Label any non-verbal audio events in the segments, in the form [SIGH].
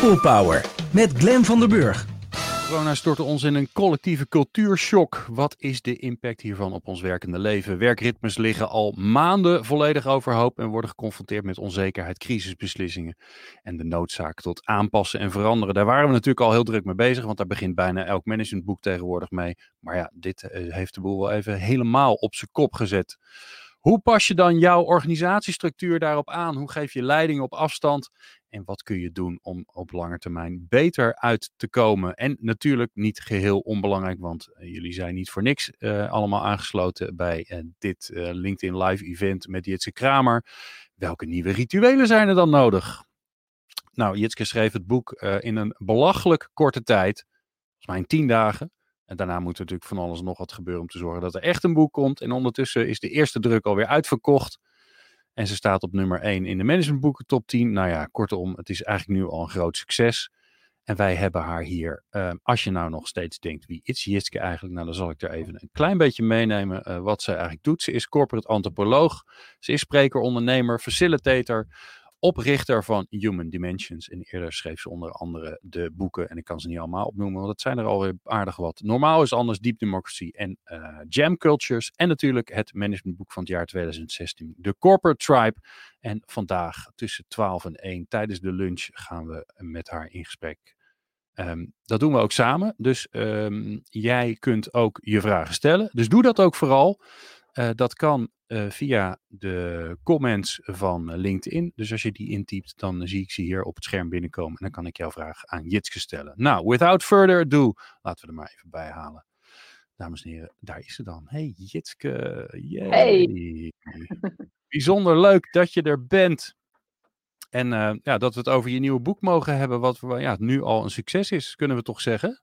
People Power met Glen van der Burg. Corona stortte ons in een collectieve cultuurshock. Wat is de impact hiervan op ons werkende leven? Werkritmes liggen al maanden volledig overhoop en worden geconfronteerd met onzekerheid, crisisbeslissingen en de noodzaak tot aanpassen en veranderen. Daar waren we natuurlijk al heel druk mee bezig, want daar begint bijna elk managementboek tegenwoordig mee. Maar ja, dit eh, heeft de boel wel even helemaal op zijn kop gezet. Hoe pas je dan jouw organisatiestructuur daarop aan? Hoe geef je leiding op afstand? En wat kun je doen om op lange termijn beter uit te komen? En natuurlijk niet geheel onbelangrijk, want eh, jullie zijn niet voor niks uh, allemaal aangesloten bij uh, dit LinkedIn Live event met Jitske Kramer. Welke nieuwe rituelen zijn er dan nodig? Nou, Jitske schreef het boek in een belachelijk korte tijd, volgens mij in tien dagen. En daarna moet er natuurlijk van alles nog wat gebeuren om te zorgen dat er echt een boek komt. En ondertussen is de eerste druk alweer uitverkocht. En ze staat op nummer 1 in de managementboeken top 10. Nou ja, kortom, het is eigenlijk nu al een groot succes. En wij hebben haar hier. Uh, als je nou nog steeds denkt, wie is Jitske eigenlijk? Nou, dan zal ik er even een klein beetje meenemen uh, wat zij eigenlijk doet. Ze is corporate antropoloog. Ze is spreker, ondernemer, facilitator oprichter van Human Dimensions. En eerder schreef ze onder andere de boeken, en ik kan ze niet allemaal opnoemen, want het zijn er alweer aardig wat. Normaal is anders, Deep Democracy en uh, Jam Cultures. En natuurlijk het managementboek van het jaar 2016, The Corporate Tribe. En vandaag tussen 12 en 1 tijdens de lunch gaan we met haar in gesprek. Um, dat doen we ook samen. Dus um, jij kunt ook je vragen stellen. Dus doe dat ook vooral. Uh, dat kan uh, via de comments van LinkedIn. Dus als je die intypt, dan zie ik ze hier op het scherm binnenkomen. En dan kan ik jouw vraag aan Jitske stellen. Nou, without further ado, laten we er maar even bij halen. Dames en heren, daar is ze dan. Hey Jitske. Yay. Hey. Bijzonder leuk dat je er bent. En uh, ja, dat we het over je nieuwe boek mogen hebben, wat ja, nu al een succes is, kunnen we toch zeggen?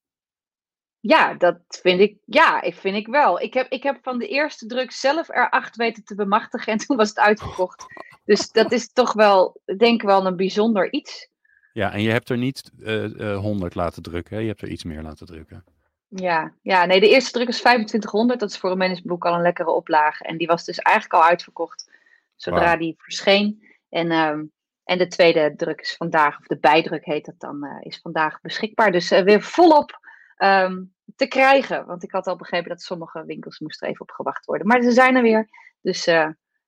Ja, dat vind ik, ja, ik vind ik wel. Ik heb, ik heb van de eerste druk zelf er acht weten te bemachtigen en [LAUGHS] toen was het uitverkocht. Dus dat is toch wel, denk ik wel, een bijzonder iets. Ja, en je hebt er niet honderd uh, uh, laten drukken, hè? je hebt er iets meer laten drukken. Ja, ja, nee, de eerste druk is 2500. Dat is voor een managementboek al een lekkere oplage. En die was dus eigenlijk al uitverkocht zodra wow. die verscheen. En, um, en de tweede druk is vandaag, of de bijdruk heet dat dan, uh, is vandaag beschikbaar. Dus weer volop um, te krijgen. Want ik had al begrepen dat sommige winkels moesten even op gewacht worden. Maar ze zijn er weer. Dus uh,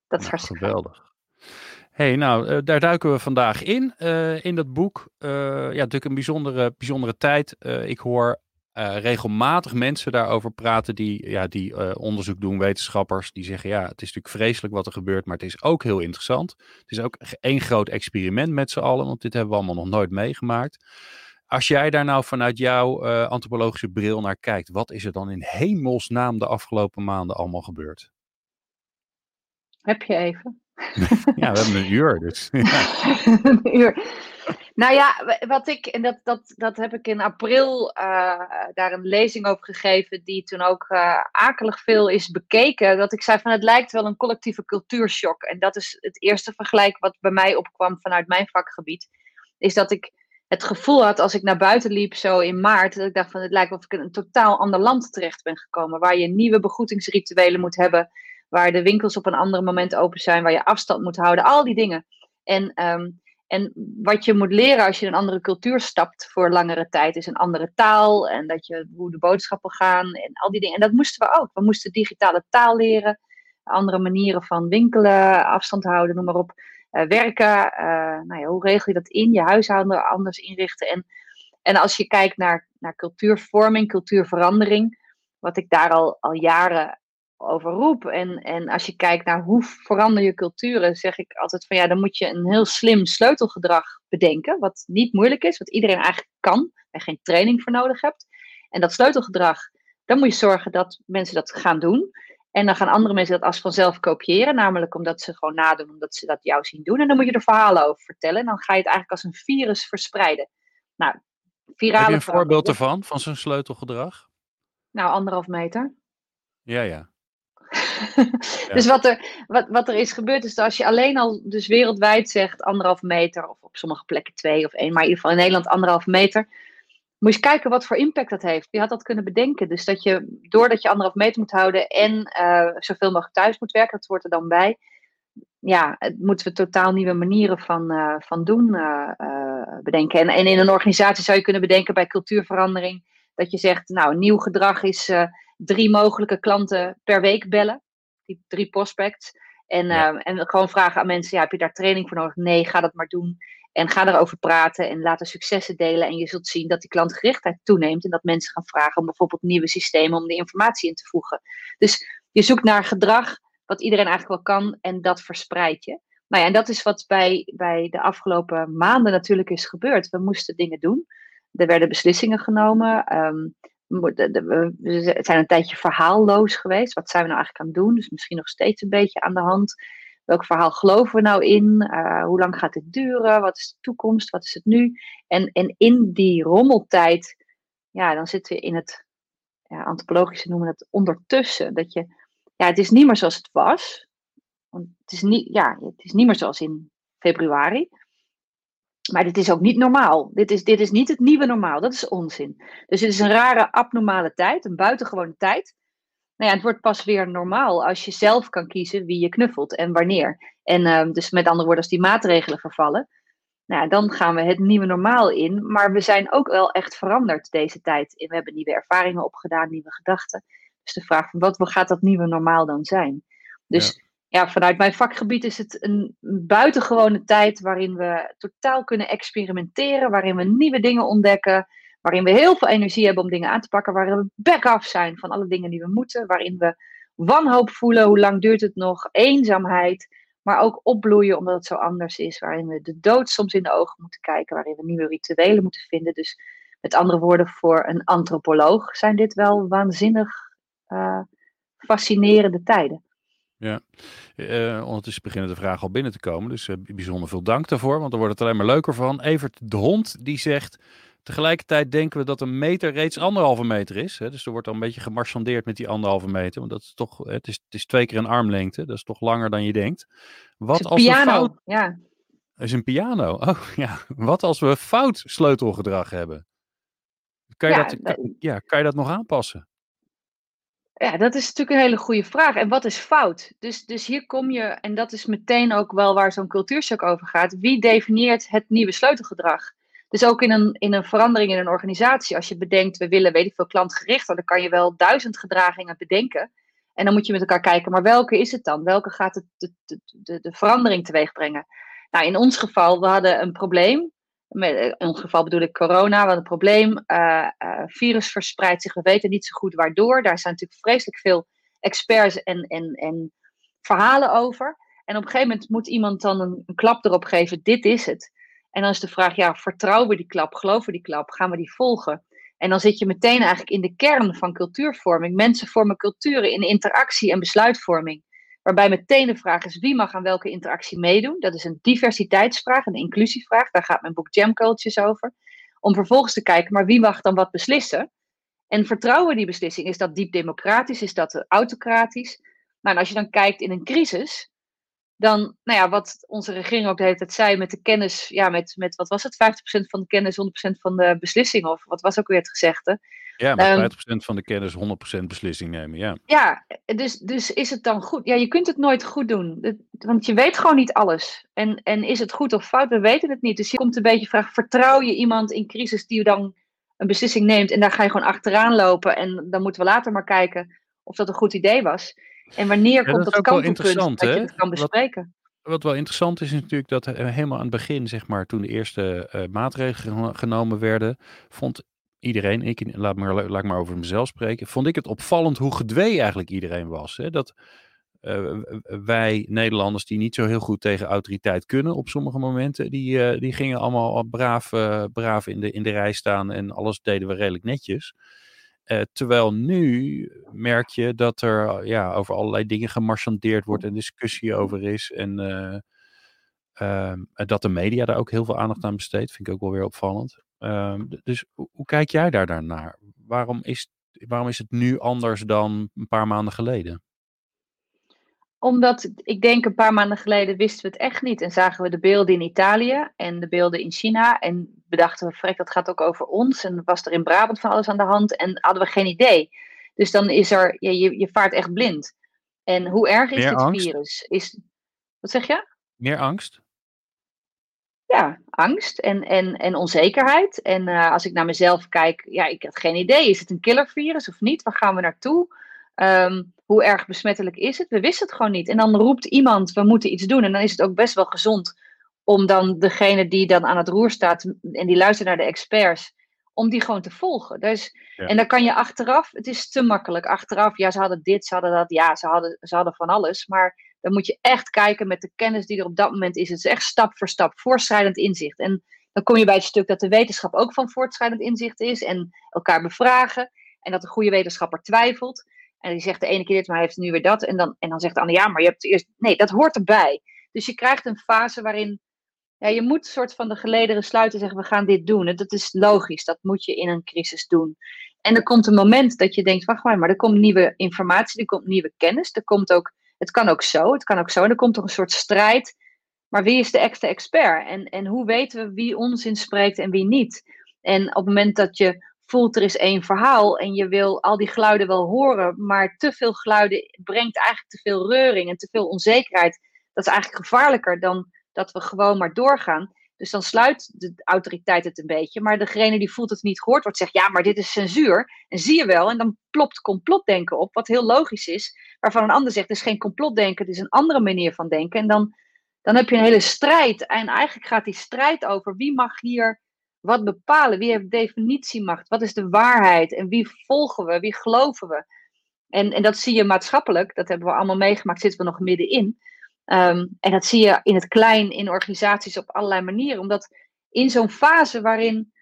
dat is nou, hartstikke geweldig. hey, nou, uh, daar duiken we vandaag in, uh, in dat boek. ja, natuurlijk een bijzondere, bijzondere tijd. ik hoor regelmatig mensen daarover praten die, ja, die onderzoek doen, wetenschappers. Die zeggen, ja, het is natuurlijk vreselijk wat er gebeurt, maar het is ook heel interessant. Het is ook één groot experiment met z'n allen, want dit hebben we allemaal nog nooit meegemaakt. Als jij daar nou vanuit jouw uh, antropologische bril naar kijkt, wat is er dan in hemelsnaam de afgelopen maanden allemaal gebeurd? Heb je even? [LAUGHS] ja, we hebben een uur. Dus, [LAUGHS] [LAUGHS] ja. een uur. Nou ja, wat ik, en dat, dat, dat heb ik in april uh, daar een lezing over gegeven, die toen ook uh, akelig veel is bekeken. Dat ik zei van het lijkt wel een collectieve cultuurshock. En dat is het eerste vergelijk wat bij mij opkwam vanuit mijn vakgebied. Is dat ik het gevoel had als ik naar buiten liep zo in maart, dat ik dacht van het lijkt of ik in een totaal ander land terecht ben gekomen, waar je nieuwe begroetingsrituelen moet hebben, waar de winkels op een ander moment open zijn, waar je afstand moet houden, al die dingen. En, um, en wat je moet leren als je in een andere cultuur stapt voor langere tijd, is een andere taal en dat je hoe de boodschappen gaan en al die dingen. En dat moesten we ook. We moesten digitale taal leren, andere manieren van winkelen, afstand houden, noem maar op. Uh, werken. Uh, nou ja, hoe regel je dat in? Je huishouden anders inrichten. En, en als je kijkt naar, naar cultuurvorming, cultuurverandering, wat ik daar al, al jaren over roep. En, en als je kijkt naar hoe verander je culturen, zeg ik altijd van ja, dan moet je een heel slim sleutelgedrag bedenken. Wat niet moeilijk is, wat iedereen eigenlijk kan en geen training voor nodig hebt. En dat sleutelgedrag, dan moet je zorgen dat mensen dat gaan doen. En dan gaan andere mensen dat als vanzelf kopiëren, namelijk omdat ze gewoon nadoen, omdat ze dat jou zien doen. En dan moet je er verhalen over vertellen. En dan ga je het eigenlijk als een virus verspreiden. Nou, virale Heb je een voorbeeld ervan, van zo'n sleutelgedrag? Nou, anderhalf meter. Ja, ja. [LAUGHS] dus wat er, wat, wat er is gebeurd, is dat als je alleen al dus wereldwijd zegt anderhalf meter, of op sommige plekken twee of één, maar in ieder geval in Nederland anderhalf meter, moet je kijken wat voor impact dat heeft. Je had dat kunnen bedenken. Dus dat je, doordat je anderhalf meter moet houden en uh, zoveel mogelijk thuis moet werken, dat hoort er dan bij. Ja, het moeten we totaal nieuwe manieren van, uh, van doen uh, bedenken. En, en in een organisatie zou je kunnen bedenken bij cultuurverandering dat je zegt, nou, nieuw gedrag is drie mogelijke klanten per week bellen, die drie prospects. En, en gewoon vragen aan mensen, ja, heb je daar training voor nodig? Nee, ga dat maar doen. En ga erover praten en laat de successen delen. En je zult zien dat die klantgerichtheid toeneemt. En dat mensen gaan vragen om bijvoorbeeld nieuwe systemen om de informatie in te voegen. Dus je zoekt naar gedrag wat iedereen eigenlijk wel kan en dat verspreid je. Nou ja, en dat is wat bij, bij de afgelopen maanden natuurlijk is gebeurd. We moesten dingen doen. Er werden beslissingen genomen. Um, we zijn een tijdje verhaalloos geweest. Wat zijn we nou eigenlijk aan het doen? Dus misschien nog steeds een beetje aan de hand. Welk verhaal geloven we nou in? Uh, hoe lang gaat dit duren? Wat is de toekomst? Wat is het nu? En, en in die rommeltijd, ja, dan zitten we in het, ja, antropologische noemen het ondertussen. Dat je, ja, het is niet meer zoals het was. Want het is niet, ja, het is niet meer zoals in februari. Maar dit is ook niet normaal. Dit is, dit is niet het nieuwe normaal. Dat is onzin. Dus het is een rare, abnormale tijd, een buitengewone tijd nou ja, het wordt pas weer normaal als je zelf kan kiezen wie je knuffelt en wanneer. En uh, dus met andere woorden, als die maatregelen vervallen, nou dan gaan we het nieuwe normaal in. Maar we zijn ook wel echt veranderd deze tijd. We hebben nieuwe ervaringen opgedaan, nieuwe gedachten. Dus de vraag van wat gaat dat nieuwe normaal dan zijn? Dus ja, vanuit mijn vakgebied is het een buitengewone tijd waarin we totaal kunnen experimenteren, waarin we nieuwe dingen ontdekken waarin we heel veel energie hebben om dingen aan te pakken, waarin we back-off zijn van alle dingen die we moeten, waarin we wanhoop voelen, hoe lang duurt het nog, eenzaamheid, maar ook opbloeien omdat het zo anders is, waarin we de dood soms in de ogen moeten kijken, waarin we nieuwe rituelen moeten vinden. Dus met andere woorden, voor een antropoloog zijn dit wel waanzinnig uh, fascinerende tijden. Ja, uh, ondertussen beginnen de vragen al binnen te komen. Dus uh, bijzonder veel dank daarvoor, want er wordt het alleen maar leuker van. Evert de Hond, die zegt... Tegelijkertijd denken we dat een meter reeds anderhalve meter is. Hè? Dus er wordt al een beetje gemarchandeerd met die anderhalve meter. Want dat is toch, het is, het is twee keer een armlengte. Dat is toch langer dan je denkt. Wat is een als piano, we fout... ja. Is een piano. Oh [LAUGHS] ja. Wat als we fout sleutelgedrag hebben? Kan je, dat, ja, kan je dat nog aanpassen? Ja, dat is natuurlijk een hele goede vraag. En wat is fout? Dus, dus hier kom je, en dat is meteen ook wel waar zo'n cultuurshock over gaat. Wie definieert het nieuwe sleutelgedrag? Dus ook in een, in een verandering in een organisatie, als je bedenkt, we willen, weet ik veel, klantgericht, dan kan je wel duizend gedragingen bedenken. En dan moet je met elkaar kijken, maar welke is het dan? Welke gaat de, de, de, de verandering teweeg brengen? Nou, in ons geval, we hadden een probleem. In ons geval bedoel ik corona, we hadden een probleem. Uh, uh, virus verspreidt zich, we weten niet zo goed waardoor. Daar zijn natuurlijk vreselijk veel experts en, en, en verhalen over. En op een gegeven moment moet iemand dan een klap erop geven, dit is het. En dan is de vraag, ja, vertrouwen we die klap? Geloven we die klap? Gaan we die volgen? En dan zit je meteen eigenlijk in de kern van cultuurvorming. Mensen vormen culturen in interactie en besluitvorming. Waarbij meteen de vraag is, wie mag aan welke interactie meedoen? Dat is een diversiteitsvraag, een inclusievraag. Daar gaat mijn boek Jam Cultures over. Om vervolgens te kijken, maar wie mag dan wat beslissen? En vertrouwen we die beslissing? Is dat diep democratisch? Is dat autocratisch? Nou, en als je dan kijkt in een crisis, dan, nou ja, wat onze regering ook de hele tijd zei met de kennis, ja, met, met wat was het, 50% van de kennis, 100% van de beslissing, of wat was ook weer het gezegde? Ja, maar um, 50% van de kennis, 100% beslissing nemen, ja. Ja, dus, dus is het dan goed? Ja, je kunt het nooit goed doen, want je weet gewoon niet alles. En, en is het goed of fout? We weten het niet. Dus je komt een beetje vraag, vertrouw je iemand in crisis die dan een beslissing neemt en daar ga je gewoon achteraan lopen en dan moeten we later maar kijken of dat een goed idee was. En wanneer komt dat, dat kantelpunt dat je het kan bespreken? Wat, wat, wel interessant is, is natuurlijk dat helemaal aan het begin, zeg maar, toen de eerste uh, maatregelen genomen werden, vond iedereen, ik laat maar, laat maar over mezelf spreken, vond ik het opvallend hoe gedwee eigenlijk iedereen was. Hè? Dat uh, wij Nederlanders die niet zo heel goed tegen autoriteit kunnen op sommige momenten, die, uh, die gingen allemaal braaf, braaf in, de, in de rij staan en alles deden we redelijk netjes. Uh, terwijl nu merk je dat er ja, over allerlei dingen gemarchandeerd wordt en discussie over is. En uh, uh, dat de media daar ook heel veel aandacht aan besteedt, vind ik ook wel weer opvallend. Ehm, dus hoe, hoe, kijk jij daar naar? Waarom is, waarom is het nu anders dan een paar maanden geleden? Omdat ik denk een paar maanden geleden wisten we het echt niet. En zagen we de beelden in Italië en de beelden in China. En bedachten we, frek, dat gaat ook over ons. En was er in Brabant van alles aan de hand. En hadden we geen idee. Dus dan is er, ja, je, je vaart echt blind. En hoe erg is dit virus? Is, wat zeg je? Meer angst? ja, angst en, en, en onzekerheid. En uh, als ik naar mezelf kijk, ja, ik had geen idee. Is het een killervirus of niet? Waar gaan we naartoe? Um, hoe erg besmettelijk is het? We wisten het gewoon niet. En dan roept iemand, we moeten iets doen. En dan is het ook best wel gezond om dan degene die dan aan het roer staat en die luistert naar de experts, om die gewoon te volgen. Dus, ja. En dan kan je achteraf, het is te makkelijk. Achteraf, ja, ze hadden dit, ze hadden dat, ja, ze hadden, ze hadden van alles. Maar dan moet je echt kijken met de kennis die er op dat moment is. Het is echt stap voor stap, voortschrijdend inzicht. En dan kom je bij het stuk dat de wetenschap ook van voortschrijdend inzicht is en elkaar bevragen. En dat de goede wetenschapper twijfelt. En die zegt de ene keer dit, maar hij heeft nu weer dat. En dan, en dan zegt de ander, ja, maar je hebt eerst... Nee, dat hoort erbij. Dus je krijgt een fase waarin ja, je moet soort van de gelederen sluiten en zeggen, we gaan dit doen. Dat is logisch, dat moet je in een crisis doen. En er komt een moment dat je denkt, wacht maar, maar er komt nieuwe informatie, er komt nieuwe kennis. Er komt ook, het kan ook zo, het kan ook zo. En er komt toch een soort strijd. Maar wie is de echte expert? En, en hoe weten we wie onzin spreekt en wie niet? En op het moment dat je voelt er is één verhaal en je wil al die geluiden wel horen, maar te veel geluiden brengt eigenlijk te veel reuring en te veel onzekerheid. Dat is eigenlijk gevaarlijker dan dat we gewoon maar doorgaan. Dus dan sluit de autoriteit het een beetje. Maar degene die voelt het niet gehoord wordt, zegt ja, maar dit is censuur. En zie je wel, en dan plopt complotdenken op, wat heel logisch is. Waarvan een ander zegt, het is geen complotdenken, het is een andere manier van denken. En dan, dan heb je een hele strijd. En eigenlijk gaat die strijd over wie mag hier wat bepalen. Wie heeft definitiemacht? Wat is de waarheid? En wie volgen we? Wie geloven we? En, en dat zie je maatschappelijk, dat hebben we allemaal meegemaakt, zitten we nog middenin. Um, en dat zie je in het klein, in organisaties op allerlei manieren. Omdat in zo'n fase waarin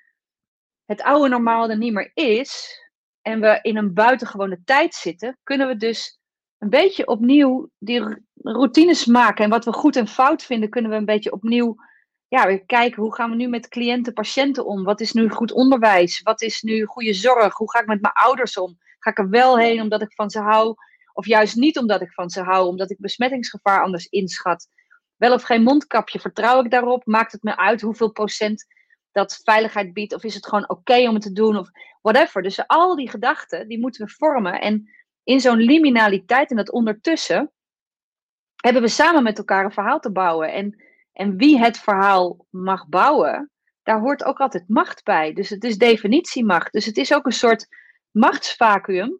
het oude normaal er niet meer is en we in een buitengewone tijd zitten, kunnen we dus een beetje opnieuw die routines maken. En wat we goed en fout vinden, kunnen we een beetje opnieuw ja, weer kijken. Hoe gaan we nu met cliënten, patiënten om? Wat is nu goed onderwijs? Wat is nu goede zorg? Hoe ga ik met mijn ouders om? Ga ik er wel heen omdat ik van ze hou? Of juist niet omdat ik van ze hou, omdat ik besmettingsgevaar anders inschat. Wel of geen mondkapje, vertrouw ik daarop? Maakt het me uit hoeveel procent dat veiligheid biedt? Of is het gewoon oké om het te doen? Of whatever. Dus al die gedachten, die moeten we vormen. En in zo'n liminaliteit en dat ondertussen, hebben we samen met elkaar een verhaal te bouwen. En, en wie het verhaal mag bouwen, daar hoort ook altijd macht bij. Dus het is definitiemacht. Dus het is ook een soort machtsvacuum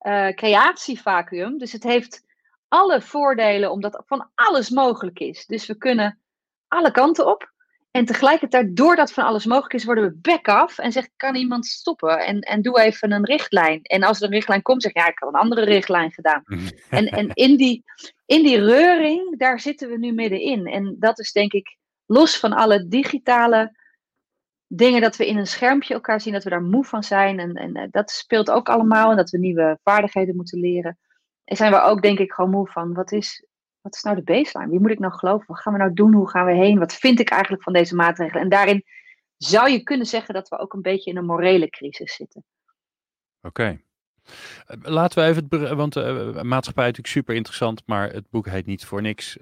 uh, creatievacuum. Dus het heeft alle voordelen omdat van alles mogelijk is. Dus we kunnen alle kanten op. En tegelijkertijd, doordat van alles mogelijk is, worden we back af en zegt, kan iemand stoppen? En, en doe even een richtlijn. En als er een richtlijn komt, zeg je, ja, ik heb een andere richtlijn gedaan. [LAUGHS] en en in, die, in die reuring, daar zitten we nu middenin. En dat is denk ik, los van alle digitale dingen dat we in een schermpje elkaar zien, dat we daar moe van zijn. En, en eh, dat speelt ook allemaal. En dat we nieuwe vaardigheden moeten leren. En zijn we ook, denk ik, gewoon moe van wat is, wat is nou de baseline? Wie moet ik nou geloven? Wat gaan we nou doen? Hoe gaan we heen? Wat vind ik eigenlijk van deze maatregelen? En daarin zou je kunnen zeggen dat we ook een beetje in een morele crisis zitten. Oké. Eh, laten we even, het, want uh, maatschappij is natuurlijk super interessant, maar het boek heet niet voor niks.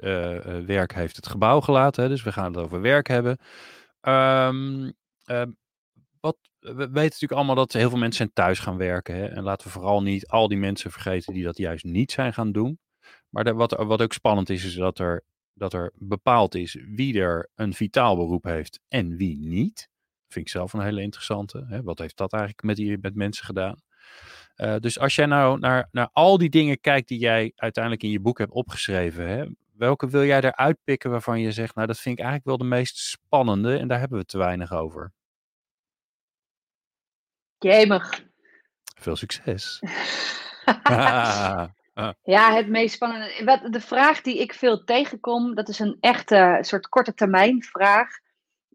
werk heeft het gebouw gelaten, dus we gaan het over werk hebben. Ehm, wat, we weten natuurlijk allemaal dat heel veel mensen zijn thuis gaan werken. Hè? En laten we vooral niet al die mensen vergeten die dat juist niet zijn gaan doen. Maar wat, wat ook spannend is, is dat er, dat er bepaald is wie er een vitaal beroep heeft en wie niet. Vind ik zelf een hele interessante. Hè? Wat heeft dat eigenlijk met, die, met mensen gedaan? Uh, dus als jij nou naar, naar al die dingen kijkt die jij uiteindelijk in je boek hebt opgeschreven, hè, welke wil jij eruit pikken waarvan je zegt, nou dat vind ik eigenlijk wel de meest spannende en daar hebben we te weinig over? Jemig. Veel succes. [LAUGHS] [LAUGHS] ja, het meest spannende. De vraag die ik veel tegenkom, dat is een echte soort korte termijn vraag.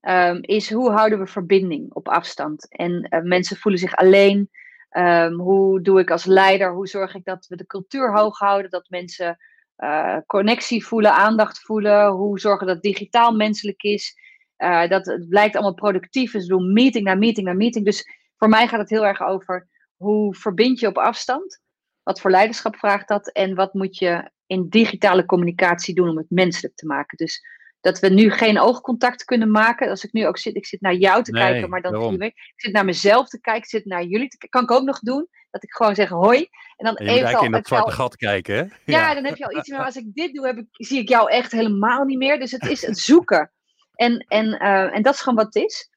Um, is hoe houden we verbinding op afstand? En uh, mensen voelen zich alleen. Um, hoe doe ik als leider? Hoe zorg ik dat we de cultuur hoog houden? Dat mensen uh, connectie voelen, aandacht voelen. Hoe zorgen dat het digitaal menselijk is? Uh, dat het blijkt allemaal productief is. doen meeting na meeting na meeting. Dus voor mij gaat het heel erg over hoe verbind je op afstand? Wat voor leiderschap vraagt dat? En wat moet je in digitale communicatie doen om het menselijk te maken? Dus dat we nu geen oogcontact kunnen maken. Als ik nu ook zit, ik zit naar jou te kijken, maar dan zie ik zit naar mezelf te kijken, ik zit naar jullie te Kan ik ook nog doen? Dat ik gewoon zeg hoi. En dan en even in dat zwarte gat kijken, hè? Ja, dan heb je al iets meer. Als ik dit doe, heb ik, zie ik jou echt helemaal niet meer. Dus het is het zoeken. En, en, uh, en dat is gewoon wat het is.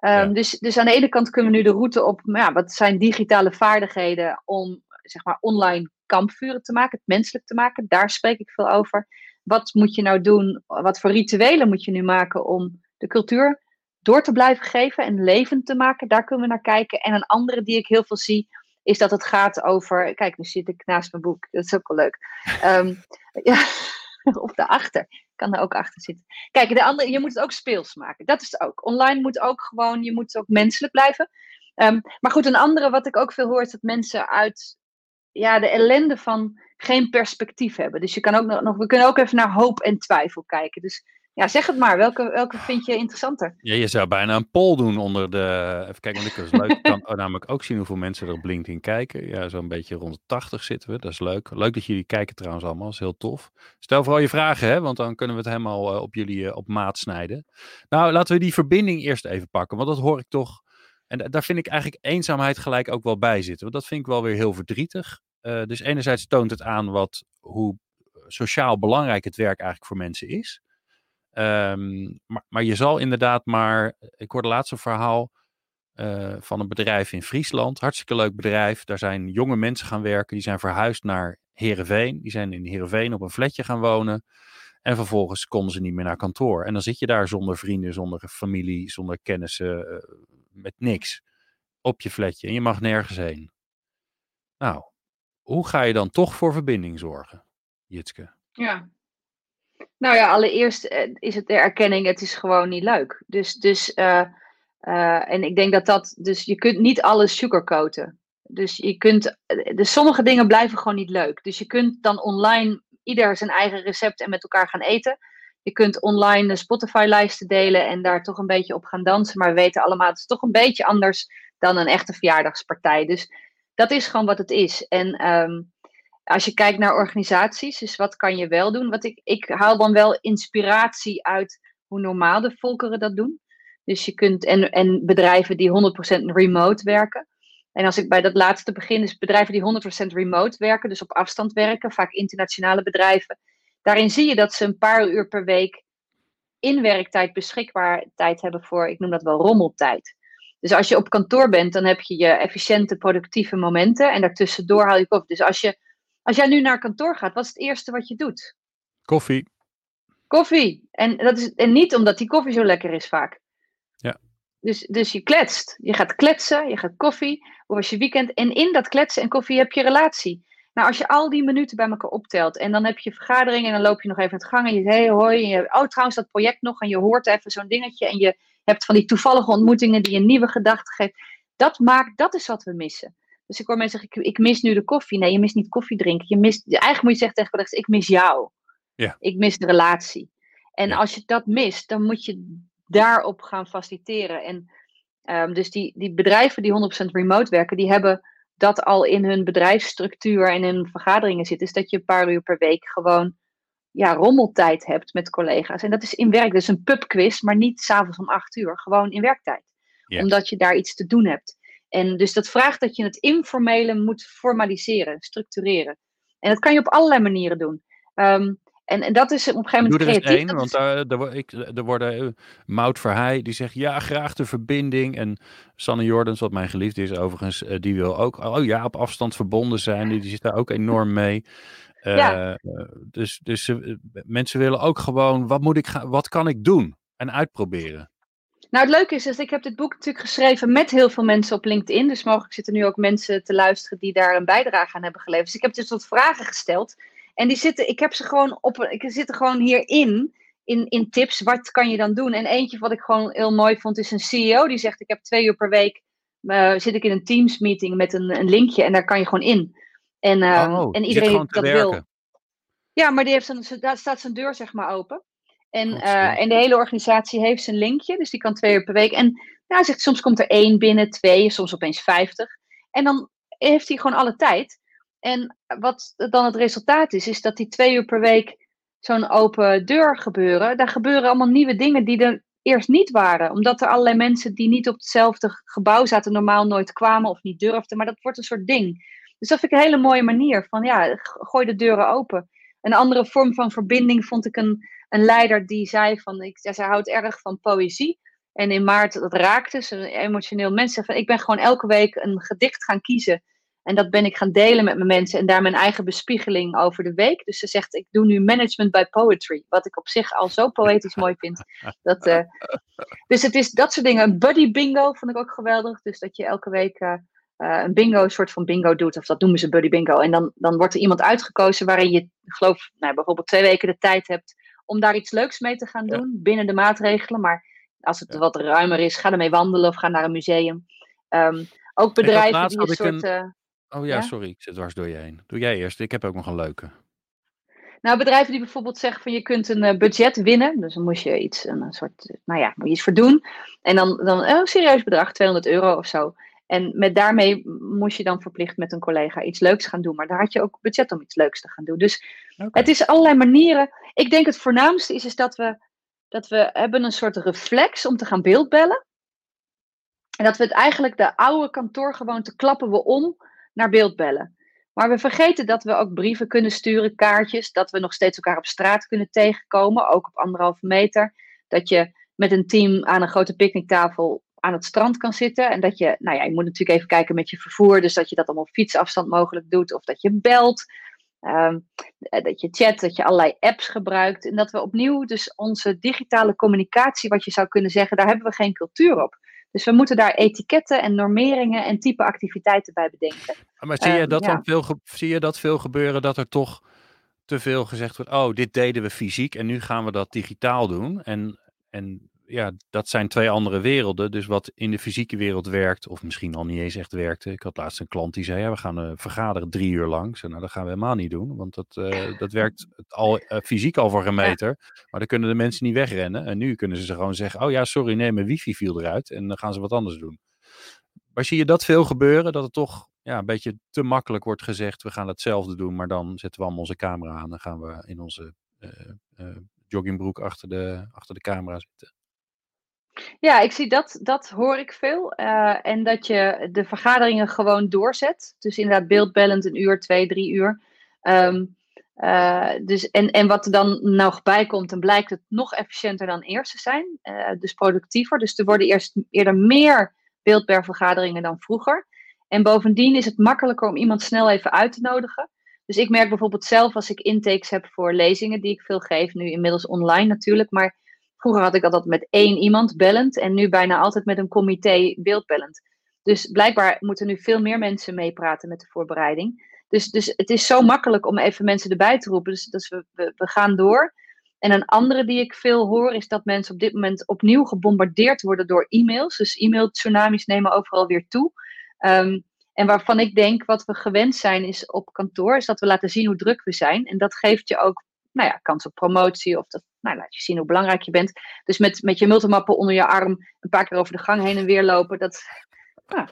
Um, ja. dus, dus aan de ene kant kunnen we nu de route op, ja, wat zijn digitale vaardigheden om zeg maar online kampvuren te maken, het menselijk te maken. Daar spreek ik veel over. Wat moet je nou doen? Wat voor rituelen moet je nu maken om de cultuur door te blijven geven en levend te maken? Daar kunnen we naar kijken. En een andere die ik heel veel zie, is dat het gaat over. Kijk, nu zit ik naast mijn boek. Dat is ook wel leuk. Um, [LAUGHS] ja, [LAUGHS] of daarachter. Ik kan er ook achter zitten. Kijk, de andere, je moet het ook speels maken. Dat is het ook. Online moet ook gewoon, je moet ook menselijk blijven. Um, maar goed, een andere wat ik ook veel hoor, is dat mensen uit ja, de ellende van geen perspectief hebben. Dus je kan ook nog, we kunnen ook even naar hoop en twijfel kijken. Dus ja, zeg het maar. Welke, welke vind je interessanter? Ja, je zou bijna een poll doen onder de. Even kijken, want is leuk. Ik kan [LAUGHS] namelijk ook zien hoeveel mensen er op LinkedIn kijken. Ja, zo'n beetje rond de 80 zitten we. Dat is leuk. Leuk dat jullie kijken trouwens allemaal. Dat is heel tof. Stel vooral je vragen, hè, want dan kunnen we het helemaal uh, op jullie uh, op maat snijden. Nou, laten we die verbinding eerst even pakken, want dat hoor ik toch. En daar vind ik eigenlijk eenzaamheid gelijk ook wel bij zitten. Want dat vind ik wel weer heel verdrietig. Uh, dus enerzijds toont het aan wat, hoe sociaal belangrijk het werk eigenlijk voor mensen is. Um, maar, maar, je zal inderdaad maar. Ik hoorde laatst een verhaal van een bedrijf in Friesland. Hartstikke leuk bedrijf. Daar zijn jonge mensen gaan werken. Die zijn verhuisd naar Heerenveen. Die zijn in Heerenveen op een flatje gaan wonen. En vervolgens konden ze niet meer naar kantoor. En dan zit je daar zonder vrienden, zonder familie, zonder kennissen, met niks. Op je flatje. En je mag nergens heen. Nou, hoe ga je dan toch voor verbinding zorgen, Jitske? Ja, nou ja, allereerst is het de erkenning, het is gewoon niet leuk. Dus, dus uh, uh, en ik denk dat dat, dus je kunt niet alles sugarcoaten. Dus je kunt, dus sommige dingen blijven gewoon niet leuk. Dus je kunt dan online ieder zijn eigen recept en met elkaar gaan eten. Je kunt online Spotify-lijsten delen en daar toch een beetje op gaan dansen. Maar we weten allemaal, het is toch een beetje anders dan een echte verjaardagspartij. Dus dat is gewoon wat het is. En um, als je kijkt naar organisaties, dus wat kan je wel doen? Wat ik, ik haal dan wel inspiratie uit hoe normaal de volkeren dat doen. Dus je kunt, en, en bedrijven die 100% remote werken. En als ik bij dat laatste begin, dus bedrijven die 100% remote werken, dus op afstand werken, vaak internationale bedrijven. Daarin zie je dat ze een paar uur per week in werktijd beschikbaar tijd hebben voor, ik noem dat wel rommeltijd. Dus als je op kantoor bent, dan heb je je efficiënte, productieve momenten en daartussendoor haal je koffie. Dus als je als jij nu naar kantoor gaat, wat is het eerste wat je doet? Koffie. Koffie. En, dat is, en niet omdat die koffie zo lekker is vaak. Ja. Dus, dus je kletst. Je gaat kletsen, je gaat koffie. Hoe was je weekend? En in dat kletsen en koffie heb je relatie. Nou, als je al die minuten bij elkaar optelt en dan heb je vergadering en dan loop je nog even het gang en je zegt, hey, hoi, en je, oh trouwens dat project nog en je hoort even zo'n dingetje en je hebt van die toevallige ontmoetingen die een nieuwe gedachte geeft. Dat maakt, dat is wat we missen. Dus ik hoor mensen zeggen, ik, ik, mis nu de koffie. Nee, je mist niet koffie drinken. Je mist, eigenlijk moet je zeggen tegen collega's, ik mis jou. Ja. Ik mis de relatie. En Ja. als je dat mist, dan moet je daarop gaan faciliteren. En ehm, dus die, die bedrijven die 100% remote werken, die hebben dat al in hun bedrijfsstructuur en in hun vergaderingen zitten. Is dat je een paar uur per week gewoon ja, rommeltijd hebt met collega's. En dat is in werk, dus een pubquiz, maar niet s'avonds om acht uur. Gewoon in werktijd. Ja. Omdat je daar iets te doen hebt. En dus dat vraagt dat je het informele moet formaliseren, structureren. En dat kan je op allerlei manieren doen. Ehm, en, en dat is op een gegeven Doe moment er eens creatief. één, want daar, daar, ik, er worden uh, Mout Verheij, die zegt ja, graag de verbinding. En Sanne Jordans, wat mijn geliefde is overigens, eh, die wil ook, oh ja, op afstand verbonden zijn. Die, die zit daar ook enorm mee. Eh, Ja. eh, dus dus mensen willen ook gewoon, wat, moet ik gaan, wat kan ik doen? En uitproberen. Nou, het leuke is, is, ik heb dit boek natuurlijk geschreven met heel veel mensen op LinkedIn. Dus mogelijk zitten nu ook mensen te luisteren die daar een bijdrage aan hebben geleverd. Dus ik heb dus wat vragen gesteld. En die zitten, ik heb ze gewoon op, ik zit er gewoon hierin, in, in tips. Wat kan je dan doen? En eentje wat ik gewoon heel mooi vond, is een CEO die zegt: Ik heb twee uur per week eh, zit ik in een Teams meeting met een, een linkje en daar kan je gewoon in. En, ehm, oh, en iedereen die dat wil. Ja, maar die heeft zijn, daar staat zijn deur zeg maar open. En, eh, en de hele organisatie heeft zijn linkje, dus die kan twee uur per week. En ja, hij zegt, soms komt er één binnen, twee, soms opeens vijftig. En dan heeft hij gewoon alle tijd. En wat dan het resultaat is, is dat die twee uur per week zo'n open deur gebeuren. Daar gebeuren allemaal nieuwe dingen die er eerst niet waren. Omdat er allerlei mensen die niet op hetzelfde gebouw zaten, normaal nooit kwamen of niet durfden. Maar dat wordt een soort ding. Dus dat vind ik een hele mooie manier van, ja, gooi de deuren open. Een andere vorm van verbinding vond ik een, een leider die zei van, ik, zij houdt erg van poëzie. En in maart, dat raakte ze, emotioneel mens. Van, ik ben gewoon elke week een gedicht gaan kiezen. En dat ben ik gaan delen met mijn mensen. En daar mijn eigen bespiegeling over de week. Dus ze zegt, ik doe nu management by poetry. Wat ik op zich al zo poëtisch mooi vind. Dat, uh, dus het is dat soort dingen. Een buddy bingo vond ik ook geweldig. Dus dat je elke week uh, uh, een bingo, een soort van bingo doet. Of dat noemen ze buddy bingo. En dan, dan wordt er iemand uitgekozen waarin je, geloof nou, bijvoorbeeld twee weken de tijd hebt om daar iets leuks mee te gaan doen. Binnen de maatregelen. Maar als het wat ruimer is, ga ermee wandelen of ga naar een museum. Um, ook bedrijven die een soort... Een... Oh ja, sorry, ik zit dwars door je heen. Doe jij eerst, ik heb ook nog een leuke. Nou, bedrijven die bijvoorbeeld zeggen van je kunt een uh, budget winnen. Dus dan moet je iets, een, soort, nou ja, moet je iets voor doen. En dan, dan oh, een serieus bedrag, 200 euro of zo. En met daarmee moest je dan verplicht met een collega iets leuks gaan doen. Maar daar had je ook budget om iets leuks te gaan doen. Dus het is allerlei manieren. Ik denk het voornaamste is, is dat we, dat we hebben een soort reflex om te gaan beeldbellen. En dat we het eigenlijk, de oude kantoorgewoonte, klappen we om naar beeldbellen. Maar we vergeten dat we ook brieven kunnen sturen, kaartjes, dat we nog steeds elkaar op straat kunnen tegenkomen, ook op anderhalve meter. Dat je met een team aan een grote picknicktafel aan het strand kan zitten. En dat je, nou ja, je moet natuurlijk even kijken met je vervoer, dus dat je dat allemaal fietsafstand mogelijk doet, of dat je belt. Um, dat je chat, dat je allerlei apps gebruikt. En dat we opnieuw dus onze digitale communicatie, wat je zou kunnen zeggen, daar hebben we geen cultuur op. Dus we moeten daar etiketten en normeringen en type activiteiten bij bedenken. Maar zie je, ehm, dat dan veel, zie je dat veel gebeuren dat er toch te veel gezegd wordt, oh, dit deden we fysiek en nu gaan we dat digitaal doen. En, en ja, dat zijn twee andere werelden. Dus wat in de fysieke wereld werkt, of misschien al niet eens echt werkte. Ik had laatst een klant die zei, ja, we gaan uh, vergaderen drie uur lang. zei, nou, dat gaan we helemaal niet doen, want dat, uh, dat werkt al, uh, fysiek al voor een meter. Maar dan kunnen de mensen niet wegrennen. En nu kunnen ze gewoon zeggen, oh ja, sorry, nee, mijn wifi viel eruit. En dan gaan ze wat anders doen. Maar zie je dat veel gebeuren? Dat het toch ja, een beetje te makkelijk wordt gezegd, we gaan hetzelfde doen, maar dan zetten we allemaal onze camera aan en gaan we in onze joggingbroek achter de, achter de camera zitten. Ja, ik zie dat, dat hoor ik veel. Uh, en dat je de vergaderingen gewoon doorzet. Dus inderdaad beeldbellend een uur, twee, drie uur. Um, uh, dus, en, en wat er dan nog bij komt, dan blijkt het nog efficiënter dan eerst te zijn. Uh, dus productiever. Dus er worden eerst eerder meer beeldbergvergaderingen dan vroeger. En bovendien is het makkelijker om iemand snel even uit te nodigen. Dus ik merk bijvoorbeeld zelf als ik intakes heb voor lezingen die ik veel geef, nu inmiddels online natuurlijk, maar Vroeger had ik altijd met één iemand bellend en nu bijna altijd met een comité beeldbellend. Dus blijkbaar moeten nu veel meer mensen meepraten met de voorbereiding. Dus, dus het is zo makkelijk om even mensen erbij te roepen. Dus, dus we, we, gaan door. En een andere die ik veel hoor is dat mensen op dit moment opnieuw gebombardeerd worden door e-mails. Dus e-mail-tsunamis nemen overal weer toe. Um, en waarvan ik denk, wat we gewend zijn is op kantoor, is dat we laten zien hoe druk we zijn. En dat geeft je ook nou ja, kans op promotie. Of dat, nou, laat je zien hoe belangrijk je bent. Dus met, met je multimappen onder je arm een paar keer over de gang heen en weer lopen. Dat, nou,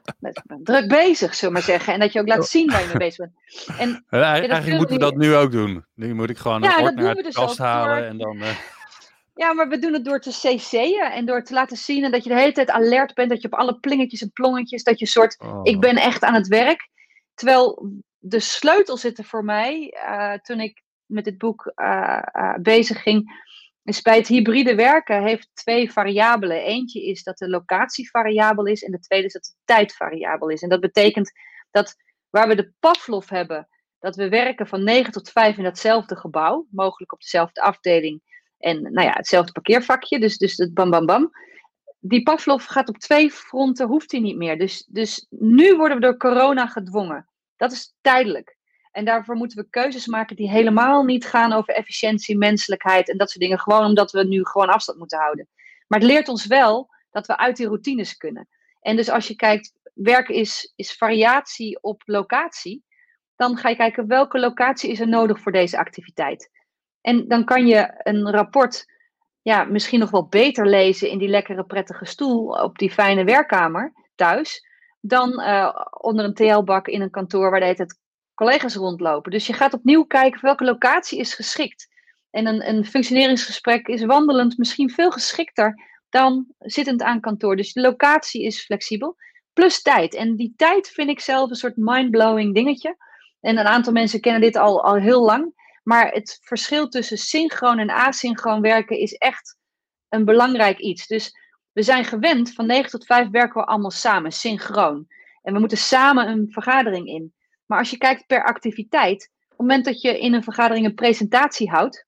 druk bezig, zullen we maar zeggen. En dat je ook laat zien waar je mee bezig bent. En, [LAUGHS] eigenlijk moeten we dat nu ook doen. Nu moet ik gewoon ja, een ordner uit de dus kast halen en dan... Uh... [LAUGHS] Ja, maar we doen het door te cc'en en door te laten zien en dat je de hele tijd alert bent, dat je op alle plingetjes en plongetjes, dat je soort, oh. ik ben echt aan het werk. Terwijl de sleutel zitten voor mij, uh, toen ik met dit boek uh, uh, bezig ging, is bij het hybride werken heeft twee variabelen. Eentje is dat de locatie variabel is en de tweede is dat de tijd variabel is. En dat betekent dat waar we de Pavlov hebben, dat we werken van 9 tot 5 in datzelfde gebouw, mogelijk op dezelfde afdeling en nou ja, hetzelfde parkeervakje, dus, dus het bam bam bam. Die Pavlov gaat op twee fronten, hoeft hij niet meer. Dus, dus nu worden we door corona gedwongen. Dat is tijdelijk. En daarvoor moeten we keuzes maken die helemaal niet gaan over efficiëntie, menselijkheid en dat soort dingen. Gewoon omdat we nu gewoon afstand moeten houden. Maar het leert ons wel dat we uit die routines kunnen. En dus als je kijkt, werk is, is variatie op locatie. Dan ga je kijken welke locatie is er nodig voor deze activiteit. En dan kan je een rapport ja, misschien nog wel beter lezen in die lekkere prettige stoel op die fijne werkkamer thuis. Dan uh, onder een TL-bak in een kantoor waar de het collega's rondlopen. Dus je gaat opnieuw kijken welke locatie is geschikt. En een, een functioneringsgesprek is wandelend misschien veel geschikter dan zittend aan kantoor. Dus de locatie is flexibel. Plus tijd. En die tijd vind ik zelf een soort mind-blowing dingetje. En een aantal mensen kennen dit al, al heel lang. Maar het verschil tussen synchroon en asynchroon werken is echt een belangrijk iets. Dus we zijn gewend, van 9 tot 5 werken we allemaal samen, synchroon. En we moeten samen een vergadering in. Maar als je kijkt per activiteit, op het moment dat je in een vergadering een presentatie houdt,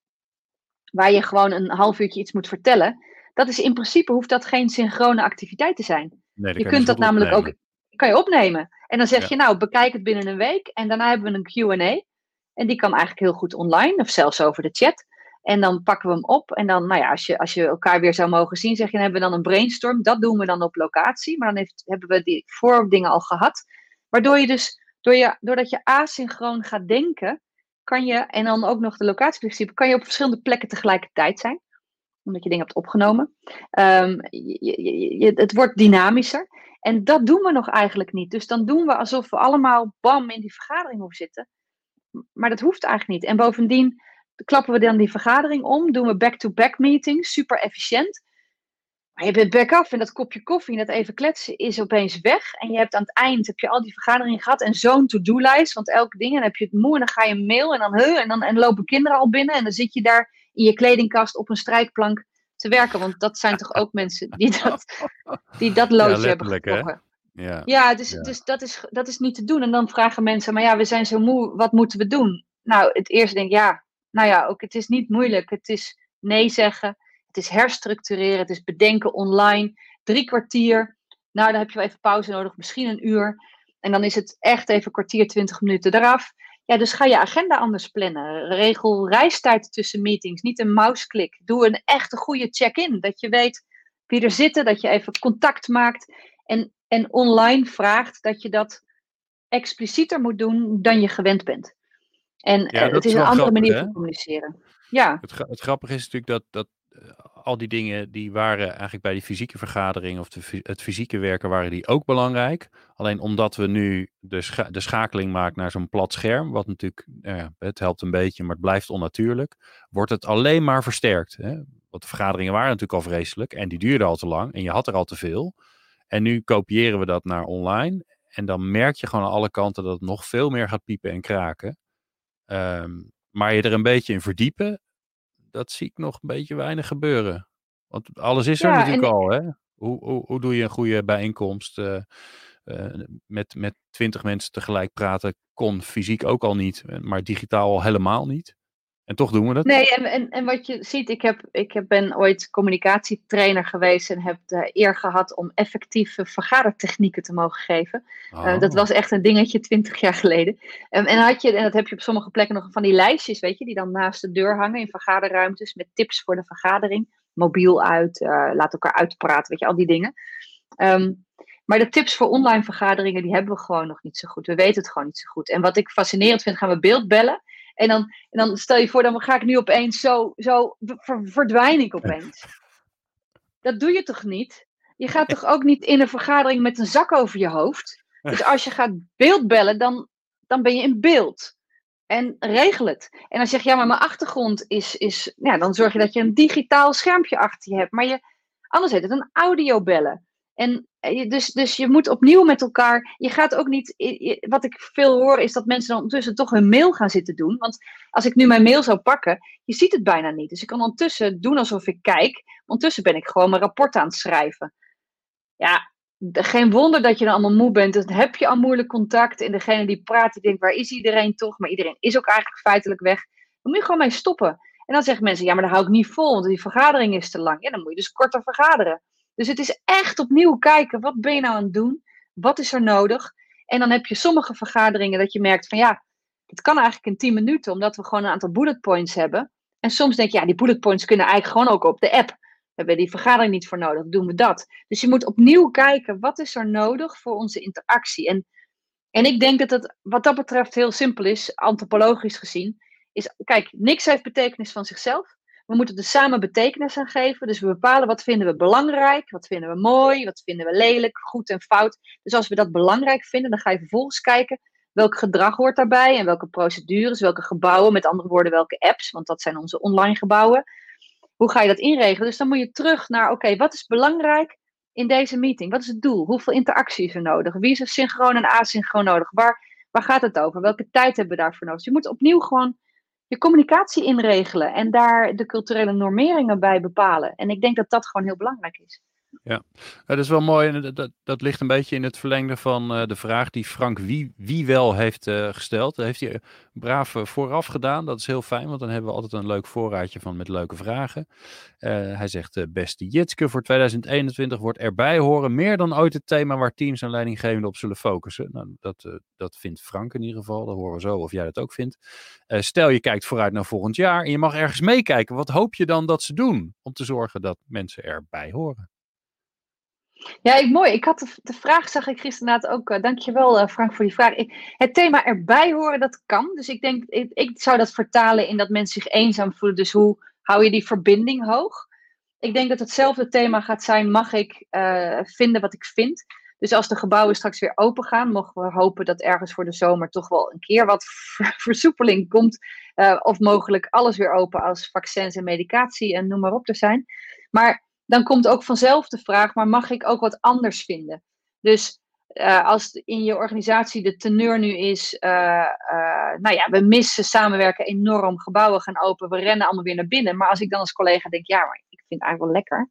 waar je gewoon een half uurtje iets moet vertellen, dat is in principe hoeft dat geen synchrone activiteit te zijn. Nee, je kunt dat namelijk ook kan je opnemen. En dan zeg je nou, bekijk het binnen een week en daarna hebben we een Q&A. En die kan eigenlijk heel goed online of zelfs over de chat. En dan pakken we hem op. En dan, nou ja, als je, als je elkaar weer zou mogen zien, zeg je, dan hebben we dan een brainstorm. Dat doen we dan op locatie. Maar dan heeft, hebben we die voordingen al gehad. Waardoor je dus, door je, doordat je asynchroon gaat denken, kan je, en dan ook nog de locatieprincipe, kan je op verschillende plekken tegelijkertijd zijn. Omdat je dingen hebt opgenomen. Um, je, het wordt dynamischer. En dat doen we nog eigenlijk niet. Dus dan doen we alsof we allemaal bam in die vergadering hoeven zitten. Maar dat hoeft eigenlijk niet. En bovendien klappen we dan die vergadering om, doen we back-to-back meetings, super efficiënt. Maar je bent back af en dat kopje koffie en dat even kletsen is opeens weg. En je hebt aan het eind heb je al die vergaderingen gehad en zo'n to-do-lijst. Want elk ding, en dan heb je het moe en dan ga je mail en dan, huh, en dan en lopen kinderen al binnen. En dan zit je daar in je kledingkast op een strijkplank te werken. Want dat zijn toch ook mensen die dat, die dat loodje ja, hebben getrokken. Ja, ja, dus, ja. dus dat, is, dat is niet te doen. En dan vragen mensen, maar ja, we zijn zo moe, wat moeten we doen? Nou, het eerste denk ik, ja, nou ja, ook het is niet moeilijk. Het is nee zeggen, het is herstructureren, het is bedenken online. Drie kwartier, nou dan heb je wel even pauze nodig, misschien een uur. En dan is het echt even kwartier, twintig minuten eraf. Ja, dus ga je agenda anders plannen. Regel reistijd tussen meetings, niet een mouseklik. Doe een echte goede check-in, dat je weet wie er zitten, dat je even contact maakt. En, en online vraagt dat je dat explicieter moet doen dan je gewend bent. En ja, het is, een andere manier van communiceren. Ja. Het, het, grappige is natuurlijk dat, dat eh, al die dingen die waren eigenlijk bij die fysieke vergadering of de, het fysieke werken waren die ook belangrijk. Alleen omdat we nu de, de schakeling maken naar zo'n plat scherm, wat natuurlijk, nou het helpt een beetje, maar het blijft onnatuurlijk, wordt het alleen maar versterkt. Hè? Want de vergaderingen waren natuurlijk al vreselijk en die duurden al te lang en je had er al te veel. En nu kopiëren we dat naar online en dan merk je gewoon aan alle kanten dat het nog veel meer gaat piepen en kraken. Um, maar je er een beetje in verdiepen, dat zie ik nog een beetje weinig gebeuren. Want alles is er natuurlijk al, hè? Hoe, hoe, hoe doe je een goede bijeenkomst? Uh, uh, met, met twintig mensen tegelijk praten kon fysiek ook al niet, maar digitaal al helemaal niet. En toch doen we dat. Nee, en, en, en wat je ziet, ik, heb, ik ben ooit communicatietrainer geweest en heb de eer gehad om effectieve vergadertechnieken te mogen geven. Oh. dat was echt een dingetje twintig jaar geleden. Um, en, had je, en dat heb je op sommige plekken nog van die lijstjes, weet je, die dan naast de deur hangen in vergaderruimtes met tips voor de vergadering. Mobiel uit, uh, laat elkaar uitpraten, weet je, al die dingen. Um, maar de tips voor online vergaderingen, die hebben we gewoon nog niet zo goed. We weten het gewoon niet zo goed. En wat ik fascinerend vind, gaan we beeldbellen. En dan, en dan stel je voor, dan ga ik nu opeens zo, zo verdwijn ik opeens. [LAUGHS] Dat doe je toch niet? Je gaat toch ook niet in een vergadering met een zak over je hoofd? Dus als je gaat beeldbellen, dan, dan ben je in beeld. En regel het. En dan zeg je, ja, maar mijn achtergrond is, is ja, dan zorg je dat je een digitaal schermpje achter je hebt. Maar je, anders heet het een audiobellen. En eh, dus, dus je moet opnieuw met elkaar. Je gaat ook niet. Wat ik veel hoor is dat mensen dan ondertussen toch hun mail gaan zitten doen. Want als ik nu mijn mail zou pakken, je ziet het bijna niet. Dus ik kan ondertussen doen alsof ik kijk. Ondertussen ben ik gewoon mijn rapport aan het schrijven. Ja, geen wonder dat je dan allemaal moe bent. Dan heb je al moeilijk contact. En degene die praat, die denkt: waar is iedereen toch? Maar iedereen is ook eigenlijk feitelijk weg. Dan moet je gewoon mee stoppen. En dan zeggen mensen: ja, maar dat hou ik niet vol, want die vergadering is te lang. Ja, dan moet je dus korter vergaderen. Dus het is echt opnieuw kijken, wat ben je nou aan het doen? Wat is er nodig? En dan heb je sommige vergaderingen dat je merkt van ja, het kan eigenlijk in 10 minuten, omdat we gewoon een aantal bullet points hebben. En soms denk je, ja, die bullet points kunnen eigenlijk gewoon ook op de app. We hebben die vergadering niet voor nodig, doen we dat. Dus je moet opnieuw kijken, wat is er nodig voor onze interactie? En, en ik denk dat het wat dat betreft heel simpel is, antropologisch gezien. Is, kijk, niks heeft betekenis van zichzelf. We moeten er samen betekenis aan geven. Dus we bepalen wat vinden we belangrijk, wat vinden we mooi, wat vinden we lelijk, goed en fout. Dus als we dat belangrijk vinden, dan ga je vervolgens kijken welk gedrag hoort daarbij en welke procedures, welke gebouwen, met andere woorden welke apps, want dat zijn onze online gebouwen. Hoe ga je dat inregelen? Dus dan moet je terug naar, oké, wat is belangrijk in deze meeting? Wat is het doel? Hoeveel interactie is er nodig? Wie is er synchroon en asynchroon nodig? Waar, waar gaat het over? Welke tijd hebben we daarvoor nodig? Dus je moet opnieuw gewoon je communicatie inregelen en daar de culturele normeringen bij bepalen. En ik denk dat dat gewoon heel belangrijk is. Ja, dat is wel mooi. En dat, dat ligt een beetje in het verlengde van uh, de vraag die Frank wie, wie wel heeft uh, gesteld. Dat heeft hij braaf vooraf gedaan. Dat is heel fijn, want dan hebben we altijd een leuk voorraadje van met leuke vragen. hij zegt, beste Jitske, voor 2021 wordt erbij horen meer dan ooit het thema waar teams en leidinggevenden op zullen focussen. Nou, dat, dat vindt Frank in ieder geval. Dat horen we zo of jij dat ook vindt. stel je kijkt vooruit naar volgend jaar en je mag ergens meekijken. Wat hoop je dan dat ze doen om te zorgen dat mensen erbij horen? Ja, ik, mooi. Ik had de, vraag, zag ik gisteren ook. Uh, dankjewel uh, Frank voor die vraag. Ik, het thema erbij horen, dat kan. Dus ik denk, ik, zou dat vertalen in dat mensen zich eenzaam voelen. Dus hoe hou je die verbinding hoog? Ik denk dat hetzelfde thema gaat zijn, mag ik uh, vinden wat ik vind? Dus als de gebouwen straks weer open gaan, mogen we hopen dat ergens voor de zomer toch wel een keer wat [LAUGHS] versoepeling komt. of mogelijk alles weer open als vaccins en medicatie en noem maar op er zijn. Maar dan komt ook vanzelf de vraag, maar mag ik ook wat anders vinden? Dus uh, als in je organisatie de teneur nu is, uh, uh, nou ja, we missen samenwerken enorm, gebouwen gaan open, we rennen allemaal weer naar binnen. Maar als ik dan als collega denk, ja, maar ik vind het eigenlijk wel lekker,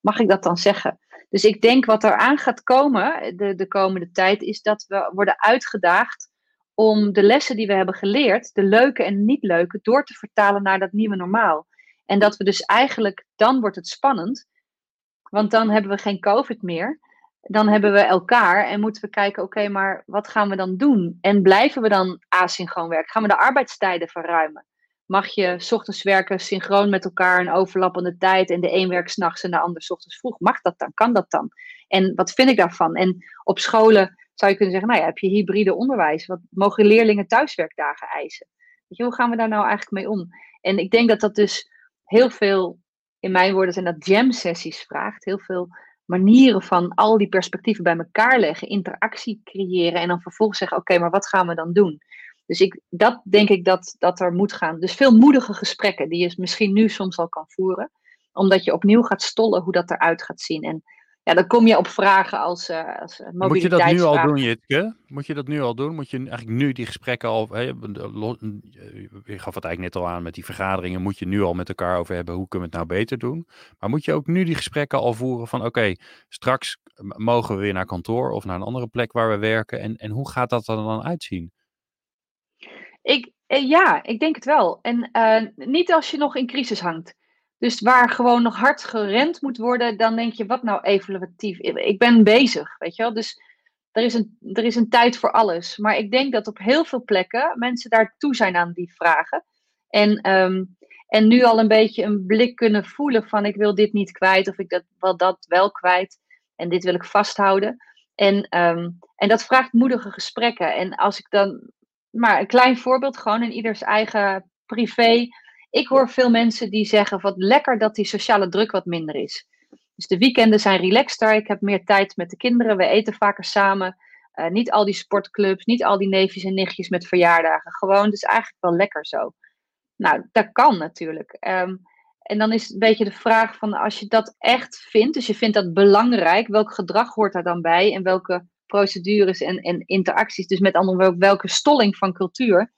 mag ik dat dan zeggen? Dus ik denk wat er aan gaat komen de, de komende tijd, is dat we worden uitgedaagd om de lessen die we hebben geleerd, de leuke en niet leuke, door te vertalen naar dat nieuwe normaal. En dat we dus eigenlijk, dan wordt het spannend, want dan hebben we geen COVID meer. Dan hebben we elkaar en moeten we kijken, oké, maar wat gaan we dan doen? En blijven we dan asynchroon werken? Gaan we de arbeidstijden verruimen? Mag je ochtends werken synchroon met elkaar een overlappende tijd en de een werkt s'nachts en de ander s ochtends vroeg? Mag dat dan? Kan dat dan? En wat vind ik daarvan? En op scholen zou je kunnen zeggen, nou ja, heb je hybride onderwijs? Wat mogen leerlingen thuiswerkdagen eisen? Hoe gaan we daar nou eigenlijk mee om? En ik denk dat dat dus heel veel in mijn woorden zijn dat jam-sessies vraagt. Heel veel manieren van al die perspectieven bij elkaar leggen, interactie creëren en dan vervolgens zeggen: oké, maar wat gaan we dan doen? Dus ik, dat denk ik dat, dat er moet gaan. Dus veel moedige gesprekken die je misschien nu soms al kan voeren, omdat je opnieuw gaat stollen hoe dat eruit gaat zien. En ja, dan kom je op vragen als, uh, als uh, Moet je dat nu al doen, Jitke? Moet je dat nu al doen? Moet je eigenlijk nu die gesprekken al... Hey, je gaf het eigenlijk net al aan met die vergaderingen. Moet je nu al met elkaar over hebben, hoe kunnen we het nou beter doen? Maar moet je ook nu die gesprekken al voeren van... Oké, straks mogen we weer naar kantoor of naar een andere plek waar we werken. En, en hoe gaat dat er dan uitzien? Ik, eh, ja, ik denk het wel. En uh, niet als je nog in crisis hangt. Dus waar gewoon nog hard gerend moet worden, dan denk je, wat nou evaluatief? Ik ben bezig, weet je wel. Dus er is, een, er is een tijd voor alles. Maar ik denk dat op heel veel plekken mensen daar toe zijn aan die vragen. En, um, en nu al een beetje een blik kunnen voelen van ik wil dit niet kwijt of ik dat, wel, dat wel kwijt. En dit wil ik vasthouden. En, um, en dat vraagt moedige gesprekken. En als ik dan, maar een klein voorbeeld, gewoon in ieders eigen privé ik hoor veel mensen die zeggen wat lekker dat die sociale druk wat minder is. Dus de weekenden zijn relaxter. Ik heb meer tijd met de kinderen. We eten vaker samen. Uh, niet al die sportclubs, niet al die neefjes en nichtjes met verjaardagen. Gewoon, dus eigenlijk wel lekker zo. Nou, dat kan natuurlijk. Um, en dan is een beetje de vraag van als je dat echt vindt, dus je vindt dat belangrijk, welk gedrag hoort daar dan bij en welke procedures en, en interacties, dus met andere woorden, welke stolling van cultuur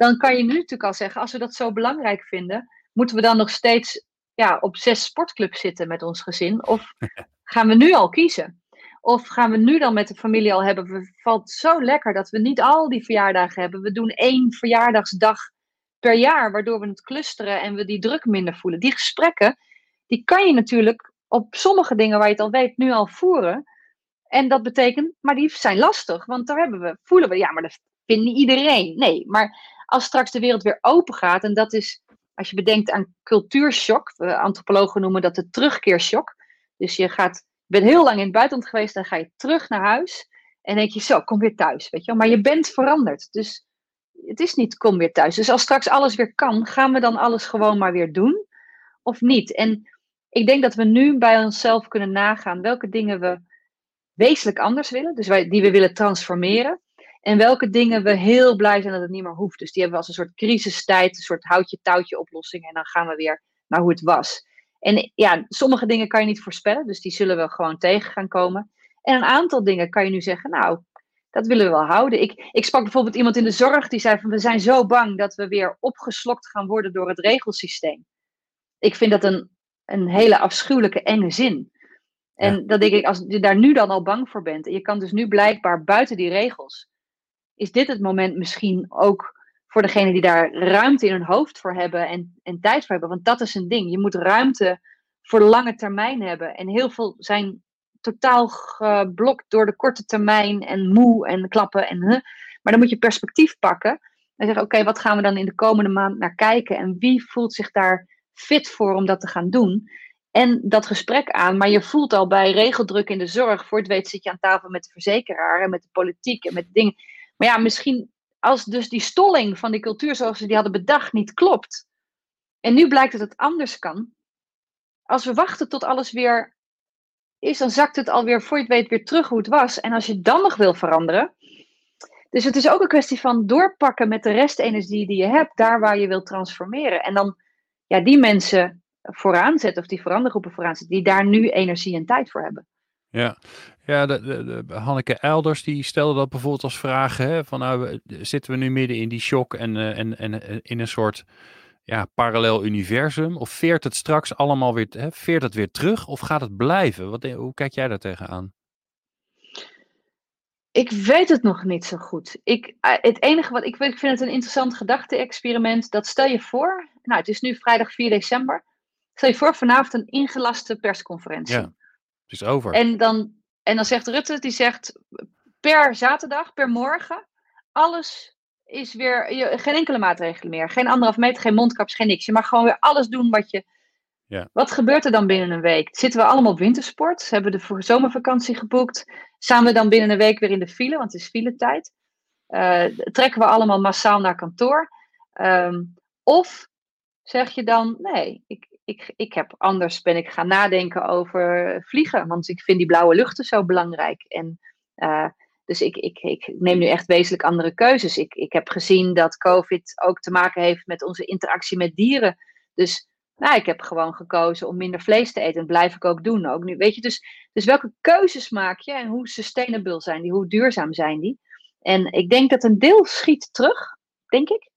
dan kan je nu natuurlijk al zeggen, als we dat zo belangrijk vinden, moeten we dan nog steeds ja, op zes sportclubs zitten met ons gezin? Of [LAUGHS] gaan we nu al kiezen? Of gaan we nu dan met de familie al hebben? Het valt zo lekker dat we niet al die verjaardagen hebben. We doen één verjaardagsdag per jaar, waardoor we het clusteren en we die druk minder voelen. Die gesprekken, die kan je natuurlijk op sommige dingen waar je het al weet, nu al voeren. En dat betekent, maar die zijn lastig, want daar hebben we, voelen we, ja, maar dat vindt niet iedereen. Nee, maar als straks de wereld weer open gaat, en dat is, als je bedenkt aan cultuurshock, antropologen noemen dat de terugkeershock. Dus je gaat, bent heel lang in het buitenland geweest, dan ga je terug naar huis en denk je zo, kom weer thuis, weet je wel. Maar je bent veranderd, dus het is niet kom weer thuis. Dus als straks alles weer kan, gaan we dan alles gewoon maar weer doen of niet? En ik denk dat we nu bij onszelf kunnen nagaan welke dingen we wezenlijk anders willen, dus wij, die we willen transformeren. En welke dingen we heel blij zijn dat het niet meer hoeft. Dus die hebben we als een soort crisistijd, een soort houtje-touwtje oplossing. En dan gaan we weer naar hoe het was. En ja, sommige dingen kan je niet voorspellen, dus die zullen we gewoon tegen gaan komen. En een aantal dingen kan je nu zeggen, nou, dat willen we wel houden. Ik, ik sprak bijvoorbeeld iemand in de zorg die zei van we zijn zo bang dat we weer opgeslokt gaan worden door het regelsysteem. Ik vind dat een, een hele afschuwelijke enge zin. En ja. dat denk ik, als je daar nu dan al bang voor bent, en je kan dus nu blijkbaar buiten die regels, is dit het moment misschien ook voor degene die daar ruimte in hun hoofd voor hebben en, en tijd voor hebben. Want dat is een ding. Je moet ruimte voor lange termijn hebben. En heel veel zijn totaal geblokt door de korte termijn en moe en klappen. En, huh. Maar dan moet je perspectief pakken en zeggen: Oké, wat gaan we dan in de komende maand naar kijken? En wie voelt zich daar fit voor om dat te gaan doen? En dat gesprek aan, maar je voelt al bij regeldruk in de zorg, voor het weet zit je aan tafel met de verzekeraar en met de politiek en met dingen. Maar ja, misschien als dus die stolling van die cultuur zoals ze die hadden bedacht niet klopt. En nu blijkt dat het anders kan. Als we wachten tot alles weer is, dan zakt het alweer voor je het weet weer terug hoe het was. En als je dan nog wil veranderen. Dus het is ook een kwestie van doorpakken met de restenergie die je hebt, daar waar je wilt transformeren. En dan ja, die mensen vooraan zetten, of die verandergroepen vooraan zetten, die daar nu energie en tijd voor hebben. Ja, ja de, de, de, Hanneke Elders die stelde dat bijvoorbeeld als vraag, hè, van nou, zitten we nu midden in die shock en, uh, en, en uh, in een soort ja, parallel universum? Of veert het straks allemaal weer, hè, veert het weer terug of gaat het blijven? Wat, hoe kijk jij daar tegenaan? Ik weet het nog niet zo goed. Ik, het enige wat ik, ik vind het een interessant gedachte-experiment. Dat stel je voor, nou het is nu vrijdag 4 december. Stel je voor vanavond een ingelaste persconferentie. Ja, het is over. En dan, en dan zegt Rutte, die zegt per zaterdag, per morgen, alles is weer je, geen enkele maatregelen meer. Geen anderhalf meter, geen mondkapjes, geen niks. Je mag gewoon weer alles doen wat je. Ja. Wat gebeurt er dan binnen een week? Zitten we allemaal op wintersport? Hebben we de zomervakantie geboekt? Staan we dan binnen een week weer in de file, want het is filetijd? Uh, trekken we allemaal massaal naar kantoor? Um, of zeg je dan, nee, ik, ik, ik heb anders ben ik gaan nadenken over vliegen, want ik vind die blauwe luchten zo belangrijk. En uh, dus ik, ik, ik neem nu echt wezenlijk andere keuzes. Ik, ik heb gezien dat COVID ook te maken heeft met onze interactie met dieren. Dus nou, ik heb gewoon gekozen om minder vlees te eten. En blijf ik ook doen. Ook nu, weet je, dus, dus welke keuzes maak je en hoe sustainable zijn die? Hoe duurzaam zijn die? En ik denk dat een deel schiet terug, denk ik.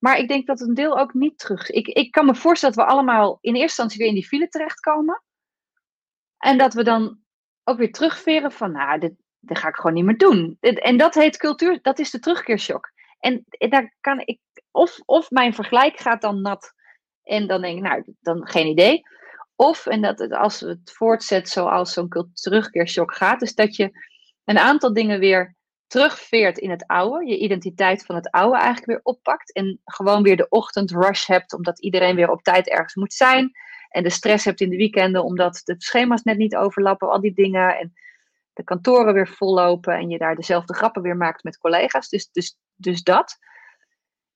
Maar ik denk dat een deel ook niet terug. Ik, ik kan me voorstellen dat we allemaal in eerste instantie weer in die file terechtkomen. En dat we dan ook weer terugveren van, nou, dat ga ik gewoon niet meer doen. En dat heet cultuur, dat is de terugkeershock. En, daar kan ik, of, of mijn vergelijk gaat dan nat en dan denk ik, nou, dan geen idee. Of, en dat als het voortzet zoals zo'n terugkeershock gaat, is dat je een aantal dingen weer terugveert in het oude, je identiteit van het oude eigenlijk weer oppakt en gewoon weer de ochtendrush hebt, omdat iedereen weer op tijd ergens moet zijn en de stress hebt in de weekenden omdat de schema's net niet overlappen, al die dingen en de kantoren weer vollopen en je daar dezelfde grappen weer maakt met collega's. Dus, dus, dus dat.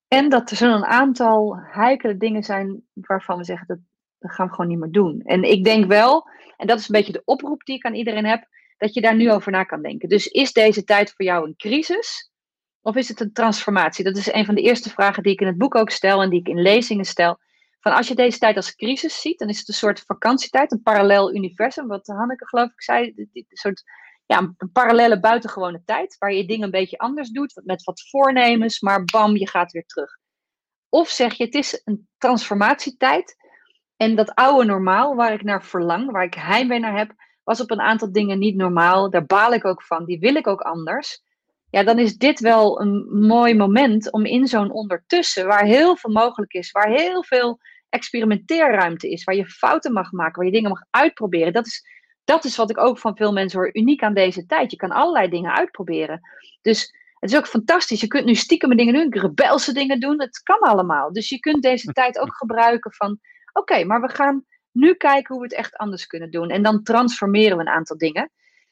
En dat er zo'n aantal heikele dingen zijn waarvan we zeggen dat, dat gaan we gewoon niet meer doen. En ik denk wel, en dat is een beetje de oproep die ik aan iedereen heb, dat je daar nu over na kan denken. Dus is deze tijd voor jou een crisis? Of is het een transformatie? Dat is een van de eerste vragen die ik in het boek ook stel en die ik in lezingen stel. Van als je deze tijd als crisis ziet, dan is het een soort vakantietijd, een parallel universum, wat Hanneke geloof ik zei, een soort ja, een parallele buitengewone tijd, waar je dingen een beetje anders doet, met wat voornemens, maar bam, je gaat weer terug. Of zeg je, het is een transformatietijd en dat oude normaal, waar ik naar verlang, waar ik heimwee naar heb, was op een aantal dingen niet normaal. Daar baal ik ook van, die wil ik ook anders. Ja, dan is dit wel een mooi moment om in zo'n ondertussen, waar heel veel mogelijk is, waar heel veel experimenteerruimte is, waar je fouten mag maken, waar je dingen mag uitproberen. Dat is dat is wat ik ook van veel mensen hoor, uniek aan deze tijd. Je kan allerlei dingen uitproberen. Dus het is ook fantastisch. Je kunt nu stiekem dingen doen, rebelse dingen doen. Het kan allemaal. Dus je kunt deze [LAUGHS] tijd ook gebruiken van, oké, maar we gaan nu kijken hoe we het echt anders kunnen doen. En dan transformeren we een aantal dingen.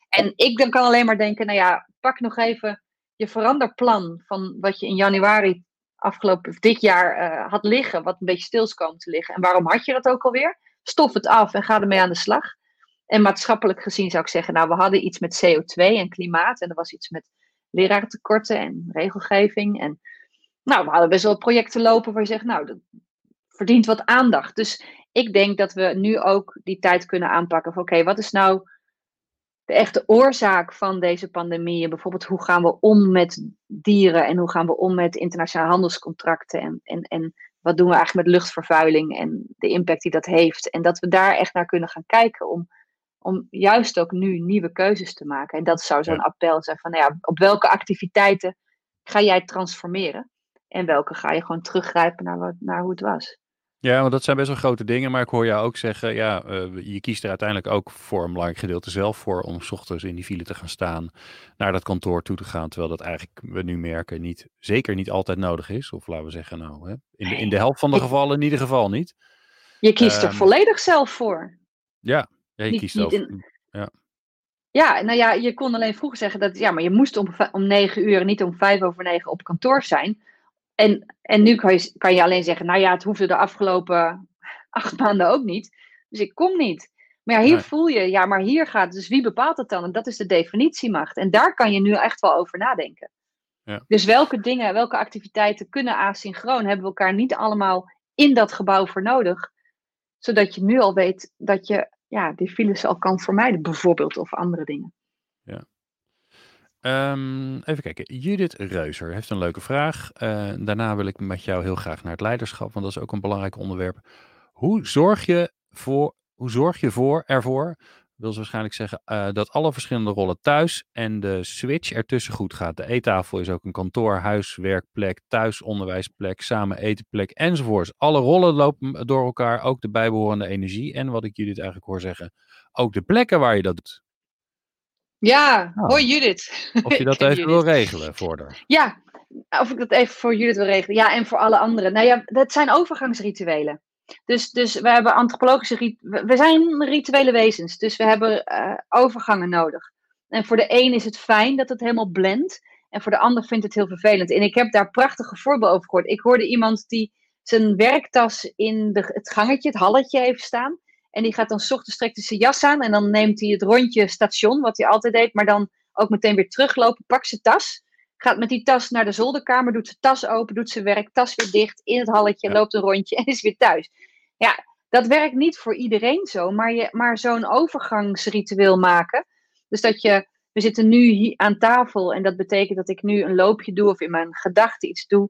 En ik dan kan alleen maar denken, nou ja, pak nog even je veranderplan van wat je in januari afgelopen, dit jaar uh, had liggen, wat een beetje stil is komen te liggen. En waarom had je dat ook alweer? Stof het af en ga ermee aan de slag. En maatschappelijk gezien zou ik zeggen, nou, we hadden iets met CO2 en klimaat. En er was iets met lerarentekorten en regelgeving. En nou, we hadden best wel projecten lopen waar je zegt, nou, dat verdient wat aandacht. Dus ik denk dat we nu ook die tijd kunnen aanpakken van, oké, wat is nou de echte oorzaak van deze pandemie. Bijvoorbeeld hoe gaan we om met dieren en hoe gaan we om met internationale handelscontracten en, en, en wat doen we eigenlijk met luchtvervuiling en de impact die dat heeft. En dat we daar echt naar kunnen gaan kijken om, om juist ook nu nieuwe keuzes te maken. En dat zou zo'n appel zijn van, nou ja, op welke activiteiten ga jij transformeren? En welke ga je gewoon teruggrijpen naar, wat, naar hoe het was? Ja, want dat zijn best wel grote dingen. Maar ik hoor jou ook zeggen, ja, uh, je kiest er uiteindelijk ook voor een belangrijk gedeelte zelf voor om s ochtends in die file te gaan staan, naar dat kantoor toe te gaan. Terwijl dat eigenlijk, we nu merken, niet, zeker niet altijd nodig is. Of laten we zeggen, nou, hè, in, de, in de helft van de gevallen in ieder geval niet. Je kiest er um, volledig zelf voor. Ja, ja je niet, kiest in, ja. Ja, nou ja, je kon alleen vroeger zeggen dat, ja, maar je moest om, om negen uur, niet om vijf over negen op kantoor zijn. En, en nu kan je, kan je alleen zeggen, nou ja, het hoefde de afgelopen [LAUGHS] acht maanden ook niet. Dus ik kom niet. Maar ja, hier voel je, ja, maar hier gaat het. Dus wie bepaalt het dan? En dat is de definitiemacht. En daar kan je nu echt wel over nadenken. Ja. Dus welke dingen, welke activiteiten kunnen asynchroon? Hebben we elkaar niet allemaal in dat gebouw voor nodig? Zodat je nu al weet dat je ja, die files al kan vermijden, bijvoorbeeld, of andere dingen. Ja. Um, even kijken. Judith Reuser heeft een leuke vraag. Uh, daarna wil ik met jou heel graag naar het leiderschap, want dat is ook een belangrijk onderwerp. Hoe zorg je, voor, hoe zorg je voor, ervoor, wil ze waarschijnlijk zeggen, uh, dat alle verschillende rollen thuis en de switch ertussen goed gaat? De eettafel is ook een kantoor, huis, werkplek, thuisonderwijsplek, samen etenplek enzovoorts. Alle rollen lopen door elkaar, ook de bijbehorende energie. En wat ik Judith eigenlijk hoor zeggen, ook de plekken waar je dat doet. Ja, oh. hoi Judith. Of je [LAUGHS] dat even Judith. wil regelen voor haar. Ja, of ik dat even voor Judith wil regelen. Ja, en voor alle anderen. Nou ja, dat zijn overgangsrituelen. Dus, dus we hebben antropologische we zijn rituele wezens, dus we hebben uh, overgangen nodig. En voor de een is het fijn dat het helemaal blendt, en voor de ander vindt het heel vervelend. En ik heb daar prachtige voorbeelden over gehoord. Ik hoorde iemand die zijn werktas in de, het gangetje, het halletje heeft staan. En die gaat dan s ochtends trekt hij zijn jas aan en dan neemt hij het rondje station, wat hij altijd deed, maar dan ook meteen weer teruglopen, pakt zijn tas, gaat met die tas naar de zolderkamer, doet zijn tas open, doet zijn werk, tas weer dicht, in het halletje, loopt een rondje en is weer thuis. Ja, dat werkt niet voor iedereen zo, maar, je, maar zo'n overgangsritueel maken. Dus dat je, we zitten nu hier aan tafel en dat betekent dat ik nu een loopje doe of in mijn gedachten iets doe.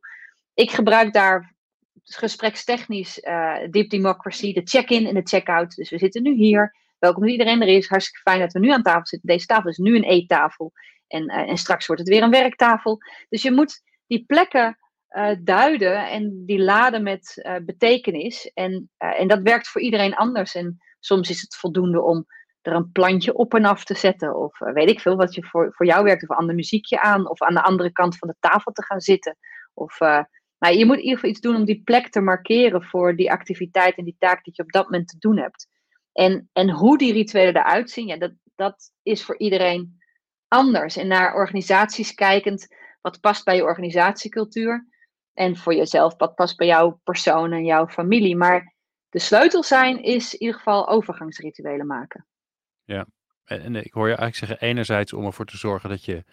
Ik gebruik daar gesprekstechnisch uh, Deep Democracy, de check-in en de check-out. Dus we zitten nu hier. Welkom dat iedereen er is. Hartstikke fijn dat we nu aan tafel zitten. Deze tafel is nu een eettafel. En, uh, en straks wordt het weer een werktafel. Dus je moet die plekken uh, duiden en die laden met betekenis. En, en dat werkt voor iedereen anders. En soms is het voldoende om er een plantje op en af te zetten. Of weet ik veel wat je voor, voor jou werkt. Of een ander muziekje aan. Of aan de andere kant van de tafel te gaan zitten. Of maar je moet in ieder geval iets doen om die plek te markeren voor die activiteit en die taak die je op dat moment te doen hebt. En, en hoe die rituelen eruit zien, ja, dat, dat is voor iedereen anders. En naar organisaties kijkend, wat past bij je organisatiecultuur? En voor jezelf, wat past bij jouw persoon en jouw familie? Maar de sleutel zijn is in ieder geval overgangsrituelen maken. Ja, en ik hoor je eigenlijk zeggen, enerzijds om ervoor te zorgen dat je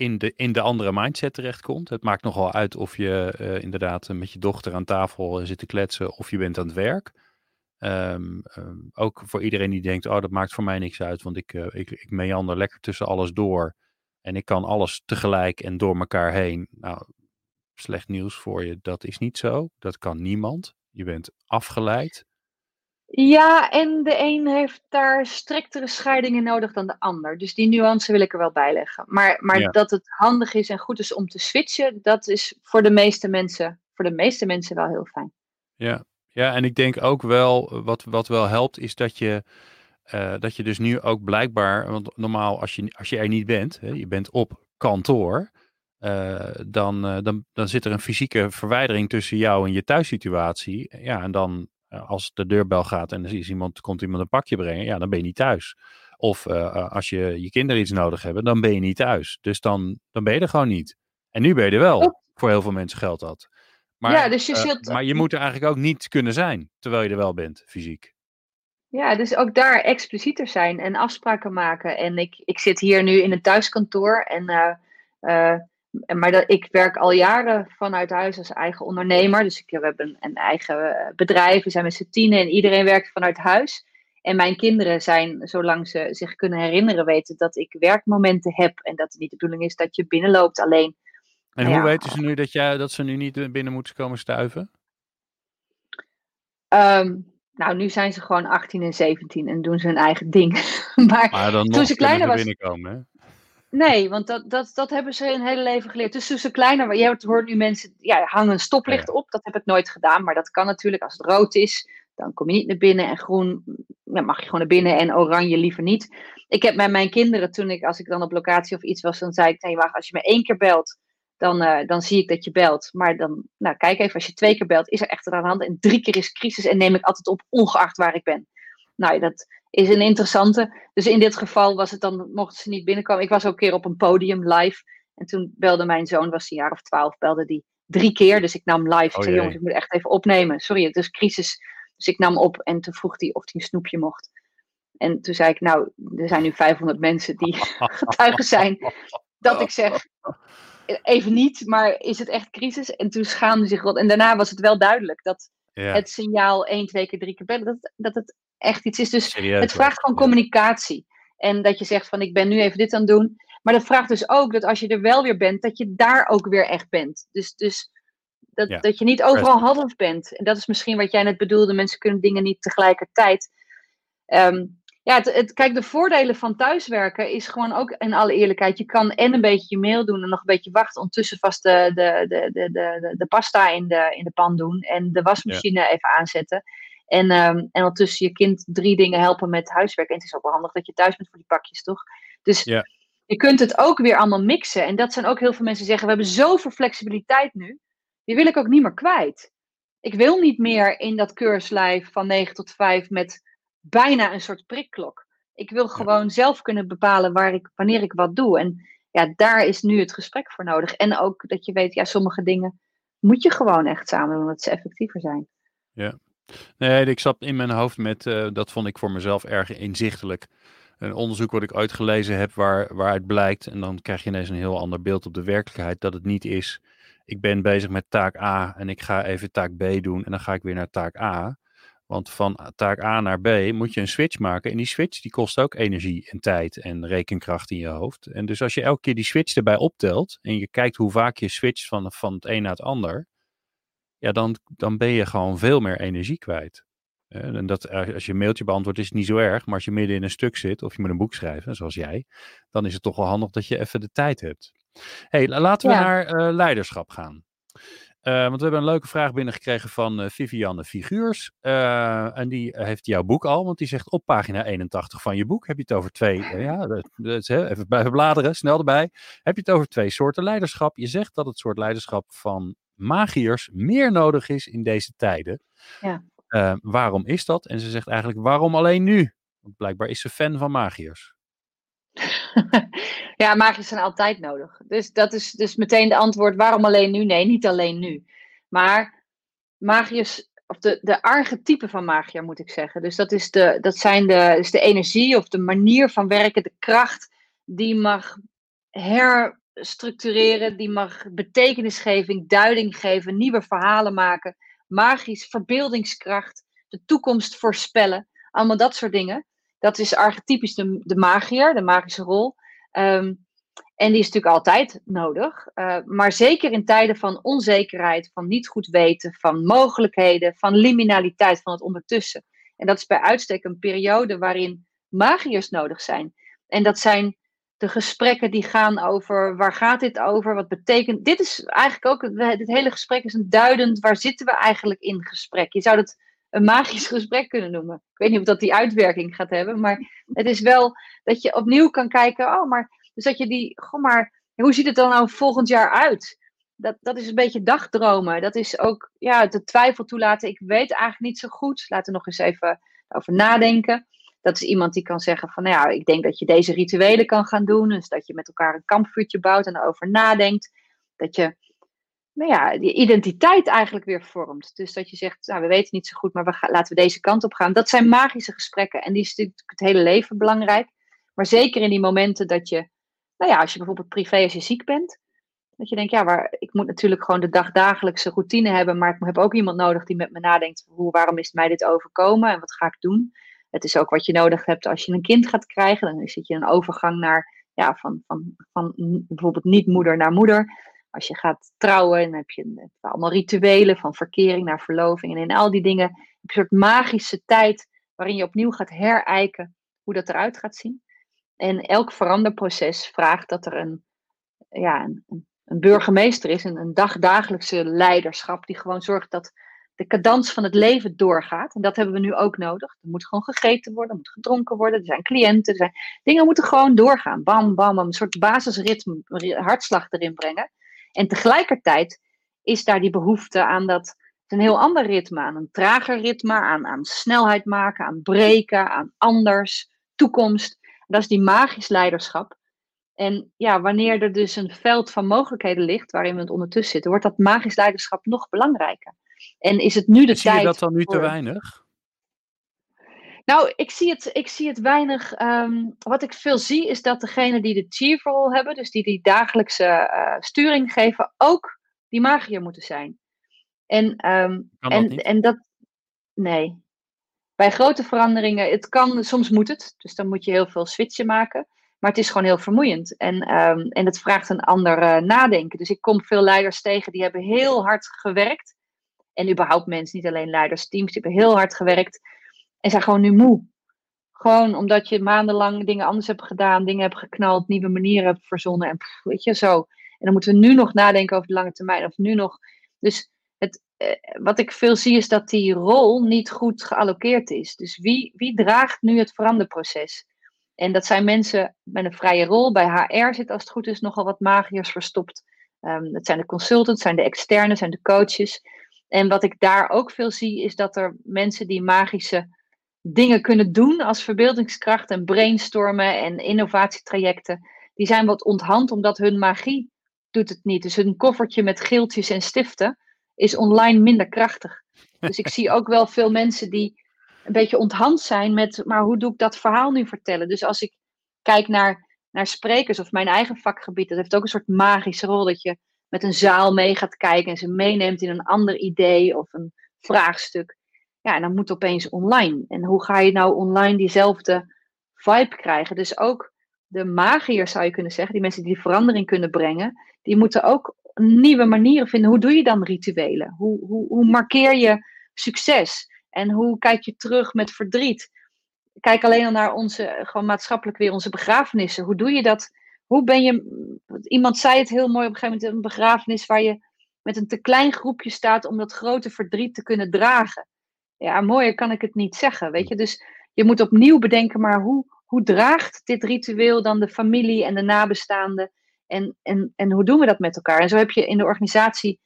in de, in de andere mindset terechtkomt. Het maakt nogal uit of je uh, inderdaad met je dochter aan tafel zit te kletsen of je bent aan het werk. Um, um, ook voor iedereen die denkt, oh dat maakt voor mij niks uit, want ik, uh, ik meander lekker tussen alles door. En ik kan alles tegelijk en door elkaar heen. Nou, slecht nieuws voor je, dat is niet zo. Dat kan niemand. Je bent afgeleid. Ja, en de een heeft daar striktere scheidingen nodig dan de ander. Dus die nuance wil ik er wel bij leggen. Maar, maar dat het handig is en goed is om te switchen, dat is voor de meeste mensen, voor de meeste mensen wel heel fijn. Ja, ja en ik denk ook wel, wat, wat wel helpt, is dat je, uh, dat je dus nu ook blijkbaar, want normaal als je, als je er niet bent, hè, je bent op kantoor, uh, dan, uh, dan, dan zit er een fysieke verwijdering tussen jou en je thuissituatie. Ja, en dan als de deurbel gaat en er is iemand, komt iemand een pakje brengen, ja, dan ben je niet thuis. Of uh, als je je kinderen iets nodig hebben, dan ben je niet thuis. Dus dan, dan ben je er gewoon niet. En nu ben je er wel. Voor heel veel mensen geldt dat. Maar, ja, dus je, uh, zult... maar je moet er eigenlijk ook niet kunnen zijn, terwijl je er wel bent, fysiek. Ja, dus ook daar explicieter zijn en afspraken maken. En ik, ik zit hier nu in een thuiskantoor en uh, maar dat, ik werk al jaren vanuit huis als eigen ondernemer. Dus ik, we hebben een, een eigen eh, bedrijf, we zijn met z'n tienen en iedereen werkt vanuit huis. En mijn kinderen zijn, zolang ze zich kunnen herinneren, weten dat ik werkmomenten heb. En dat het niet de bedoeling is dat je binnenloopt alleen. En Nou hoe ja, weten ze nu dat, jij, dat ze nu niet binnen moeten komen stuiven? Ehm, nou, nu zijn ze gewoon 18 en 17 en doen ze hun eigen ding. [LAUGHS] maar Maar dan toen nog ze kleiner was, binnenkomen, hè? Nee, want dat, dat, dat hebben ze hun hele leven geleerd. Dus toen ze kleiner waren, je hoort nu mensen, ja, hangen een stoplicht Ja. op. Dat heb ik nooit gedaan, maar dat kan natuurlijk. Als het rood is, dan kom je niet naar binnen. En groen, ja, mag je gewoon naar binnen. En oranje liever niet. Ik heb met mijn kinderen, toen ik, als ik dan op locatie of iets was, dan zei ik, nee, wacht, als je me één keer belt, dan, eh, dan zie ik dat je belt. Maar dan, nou, kijk even, als je twee keer belt, is er echt aan de hand. En drie keer is crisis en neem ik altijd op, ongeacht waar ik ben. Nou, ja, dat is een interessante. Dus in dit geval was het dan, mochten ze niet binnenkomen. Ik was ook een keer op een podium live. En toen belde mijn zoon, was een jaar of twaalf, belde die drie keer. Dus ik nam live. Ik Oh zei, jongens, ik moet echt even opnemen. Sorry, het is crisis. Dus ik nam op en toen vroeg hij of hij een snoepje mocht. En toen zei ik, nou, er zijn nu 500 mensen die [LAUGHS] getuigen zijn dat ik zeg, even niet, maar is het echt crisis? En toen schaamde zich rot. En daarna was het wel duidelijk dat Ja, het signaal één, twee keer, drie keer bellen, dat, dat het echt iets is. Dus serieus. het vraagt gewoon communicatie. En dat je zegt van ik ben nu even dit aan het doen. Maar dat vraagt dus ook dat als je er wel weer bent, dat je daar ook weer echt bent. Dus, dus dat, Ja. dat je niet overal half bent. En dat is misschien wat jij net bedoelde. Mensen kunnen dingen niet tegelijkertijd. Ehm, ja, het, het, kijk, de voordelen van thuiswerken is gewoon ook in alle eerlijkheid. Je kan en een beetje je mail doen en nog een beetje wachten. Ondertussen vast de, de, de, de, de, de, de pasta in de, in de pan doen. En de wasmachine even aanzetten. En, ehm, en ondertussen je kind drie dingen helpen met huiswerk. En het is ook wel handig dat je thuis bent voor die pakjes, toch? Dus Ja. je kunt het ook weer allemaal mixen. En dat zijn ook heel veel mensen die zeggen: We hebben zoveel flexibiliteit nu. Die wil ik ook niet meer kwijt. Ik wil niet meer in dat keurslijf van 9 tot 5 met bijna een soort prikklok. Ik wil gewoon zelf kunnen bepalen waar ik, wanneer ik wat doe. En ja, daar is nu het gesprek voor nodig. En ook dat je weet, ja, sommige dingen moet je gewoon echt samen doen, dat ze effectiever zijn. Nee, ik zat in mijn hoofd met, eh, dat vond ik voor mezelf erg inzichtelijk. Een onderzoek wat ik uitgelezen heb waar, waaruit blijkt, en dan krijg je ineens een heel ander beeld op de werkelijkheid, dat het niet is, ik ben bezig met taak A en ik ga even taak B doen en dan ga ik weer naar taak A. Want van taak A naar B moet je een switch maken en die switch die kost ook energie en tijd en rekenkracht in je hoofd. En dus als je elke keer die switch erbij optelt en je kijkt hoe vaak je switcht van, van het een naar het ander, ja, dan, dan ben je gewoon veel meer energie kwijt. En dat, eh, als je een mailtje beantwoordt, is het niet zo erg. Maar als je midden in een stuk zit, of je moet een boek schrijven, zoals jij, dan is het toch wel handig dat je even de tijd hebt. hey, la- laten we Ja. naar eh, leiderschap gaan. Eh, want we hebben een leuke vraag binnengekregen van eh, Vivianne Figuurs. En die heeft jouw boek al, want die zegt op pagina 81 van je boek heb je het over twee. [LAUGHS] ja, dat, dat even blijven bladeren, snel erbij. Heb je het over twee soorten leiderschap. Je zegt dat het soort leiderschap van magiërs meer nodig is in deze tijden. Ja. Eh, waarom is dat? En ze zegt eigenlijk, waarom alleen nu? Want blijkbaar is ze fan van magiërs. [LAUGHS] ja, magiërs zijn altijd nodig. Dus dat is dus meteen de antwoord. Waarom alleen nu? Nee, niet alleen nu. Maar magiërs, of de, de archetypen van magier moet ik zeggen. Dus dat, is de, dat zijn de, is de energie of de manier van werken, de kracht die mag herstructureren, die mag betekenisgeving, duiding geven, nieuwe verhalen maken, magisch, verbeeldingskracht, de toekomst voorspellen. Allemaal dat soort dingen. Dat is archetypisch de, de magier, de magische rol. Ehm, en die is natuurlijk altijd nodig. Uh, maar zeker in tijden van onzekerheid, van niet goed weten, van mogelijkheden, van liminaliteit, van het ondertussen. En dat is bij uitstek een periode waarin magiërs nodig zijn. En dat zijn de gesprekken die gaan over waar gaat dit over, wat betekent. Dit is eigenlijk ook, dit hele gesprek is een duidend, waar zitten we eigenlijk in gesprek. Je zou het een magisch [LAUGHS] gesprek kunnen noemen. Ik weet niet of dat die uitwerking gaat hebben, maar het is wel dat je opnieuw kan kijken, oh, maar dus dat je die, goh, maar hoe ziet het dan nou volgend jaar uit? Dat, dat is een beetje dagdromen. Dat is ook ja, de twijfel toelaten. Ik weet eigenlijk niet zo goed. Laten we nog eens even over nadenken. Dat is iemand die kan zeggen van, nou ja, ik denk dat je deze rituelen kan gaan doen. Dus dat je met elkaar een kampvuurtje bouwt en erover nadenkt. Dat je, nou ja, die identiteit eigenlijk weer vormt. Dus dat je zegt, nou, we weten niet zo goed, maar we laten we deze kant op gaan. Dat zijn magische gesprekken en die is natuurlijk het hele leven belangrijk. Maar zeker in die momenten dat je, nou ja, als je bijvoorbeeld privé, als je ziek bent, dat je denkt, ja, waar, ik moet natuurlijk gewoon de dagdagelijkse routine hebben, maar ik heb ook iemand nodig die met me nadenkt, hoe, waarom is mij dit overkomen en wat ga ik doen? Het is ook wat je nodig hebt als je een kind gaat krijgen. Dan zit je een overgang naar, ja, van, van, van bijvoorbeeld niet moeder naar moeder. Als je gaat trouwen, dan heb je allemaal rituelen van verkering naar verloving. En in al die dingen een soort magische tijd waarin je opnieuw gaat herijken hoe dat eruit gaat zien. En elk veranderproces vraagt dat er een, ja, een, een burgemeester is, een, een dagdagelijkse leiderschap, die gewoon zorgt dat de cadans van het leven doorgaat. En dat hebben we nu ook nodig. Er moet gewoon gegeten worden, er moet gedronken worden, er zijn cliënten, er zijn... dingen moeten gewoon doorgaan. Bam, bam, een soort basisritme, hartslag erin brengen. En tegelijkertijd is daar die behoefte aan dat, een heel ander ritme, aan een trager ritme, aan, aan snelheid maken, aan breken, aan anders, toekomst. Dat is die magisch leiderschap. En ja, wanneer er dus een veld van mogelijkheden ligt, waarin we het ondertussen zitten, wordt dat magisch leiderschap nog belangrijker. En is het nu de zie tijd. Zie je dat dan nu te weinig? Nou, ik zie het, ik zie het weinig. Ehm, wat ik veel zie is dat degenen die de chief role hebben, dus die die dagelijkse uh, sturing geven, ook die magier moeten zijn. En, um, en, dat en dat. Nee. Bij grote veranderingen, het kan, soms moet het. Dus dan moet je heel veel switchen maken. Maar het is gewoon heel vermoeiend. En, um, en het vraagt een ander uh, nadenken. Dus ik kom veel leiders tegen die hebben heel hard gewerkt. En überhaupt mensen, niet alleen leiders, teams, die hebben heel hard gewerkt. En zijn gewoon nu moe. Gewoon omdat je maandenlang dingen anders hebt gedaan, dingen hebt geknald, nieuwe manieren hebt verzonnen. En weet je, zo. En dan moeten we nu nog nadenken over de lange termijn. Of nu nog. Dus het, eh, wat ik veel zie is dat die rol niet goed geallockeerd is. Dus wie, wie draagt nu het veranderproces? En dat zijn mensen met een vrije rol. Bij HR zit als het goed is nogal wat magiërs verstopt. Um, dat zijn de consultants, zijn de externen, zijn de coaches. En wat ik daar ook veel zie, is dat er mensen die magische dingen kunnen doen als verbeeldingskracht en brainstormen en innovatietrajecten, die zijn wat onthand omdat hun magie doet het niet. Dus hun koffertje met geeltjes en stiften is online minder krachtig. [LAUGHS] Dus ik zie ook wel veel mensen die een beetje onthand zijn met, maar hoe doe ik dat verhaal nu vertellen? Dus als ik kijk naar, naar sprekers of mijn eigen vakgebied, dat heeft ook een soort magische rol dat je met een zaal mee gaat kijken en ze meeneemt in een ander idee of een vraagstuk. Ja, en dan moet opeens online. En hoe ga je nou online diezelfde vibe krijgen? Dus ook de magiërs zou je kunnen zeggen, die mensen die verandering kunnen brengen, die moeten ook nieuwe manieren vinden. Hoe doe je dan rituelen? Hoe, hoe, hoe markeer je succes? En hoe kijk je terug met verdriet? Kijk alleen al naar onze, gewoon maatschappelijk weer onze begrafenissen. Hoe doe je dat? Hoe ben je, iemand zei het heel mooi op een gegeven moment, een begrafenis waar je met een te klein groepje staat om dat grote verdriet te kunnen dragen. Ja, mooier kan ik het niet zeggen, weet je. Dus je moet opnieuw bedenken, maar hoe, hoe draagt dit ritueel dan de familie en de nabestaanden? En, en, en hoe doen we dat met elkaar? En zo heb je in de organisatie,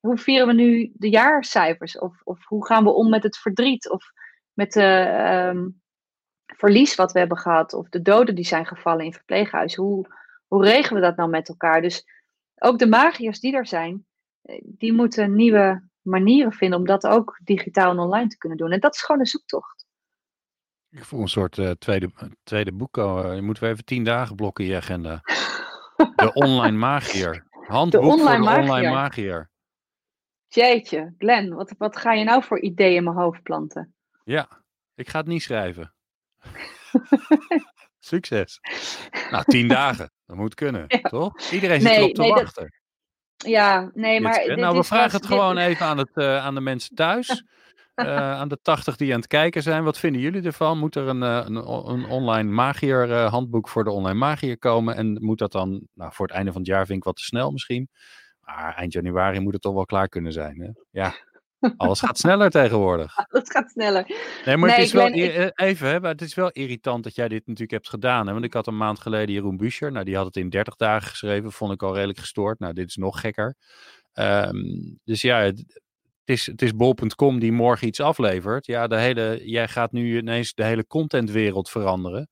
hoe vieren we nu de jaarcijfers? Of, of hoe gaan we om met het verdriet? Of met de um, verlies wat we hebben gehad? Of de doden die zijn gevallen in verpleeghuizen? Hoe, hoe regelen we dat nou met elkaar? Dus ook de magiërs die er zijn, eh, die moeten nieuwe manieren vinden om dat ook digitaal en online te kunnen doen. En dat is gewoon een zoektocht. Ik voel een soort uh, tweede, tweede boek. Uh, je moet weer even tien dagen blokken in je agenda. De [LAUGHS] online magier. Handboek de online voor de magier. online magier. Jeetje, Glenn, wat, wat ga je nou voor ideeën in mijn hoofd planten? Ja, ik ga het niet schrijven. [LAUGHS] Succes. Nou, tien [LAUGHS] dagen. Dat moet kunnen, ja. toch? Iedereen zit nee, erop te nee, wachten. Dat... Ja, nee, maar... Dit, nou, we vragen het dit... gewoon even aan, het, uh, aan de mensen thuis. Uh, [LAUGHS] aan de 80 die aan het kijken zijn. Wat vinden jullie ervan? Moet er een, een, een online magier handboek voor de online magier komen? En moet dat dan, nou, voor het einde van het jaar vind ik wat te snel misschien. Maar eind januari moet het toch wel klaar kunnen zijn. Hè? Ja, alles gaat sneller tegenwoordig. [LAUGHS] Alles gaat sneller. Nee, maar nee, het is wel, ben, even, hè, maar het is wel irritant dat jij dit natuurlijk hebt gedaan. Hè? Want ik had een maand geleden Jeroen Buescher. Nou, die had het in 30 dagen geschreven. Vond ik al redelijk gestoord. Nou, dit is nog gekker. Um, dus ja, het, is, het is bol.com die morgen iets aflevert. Ja, de hele, jij gaat nu ineens de hele contentwereld veranderen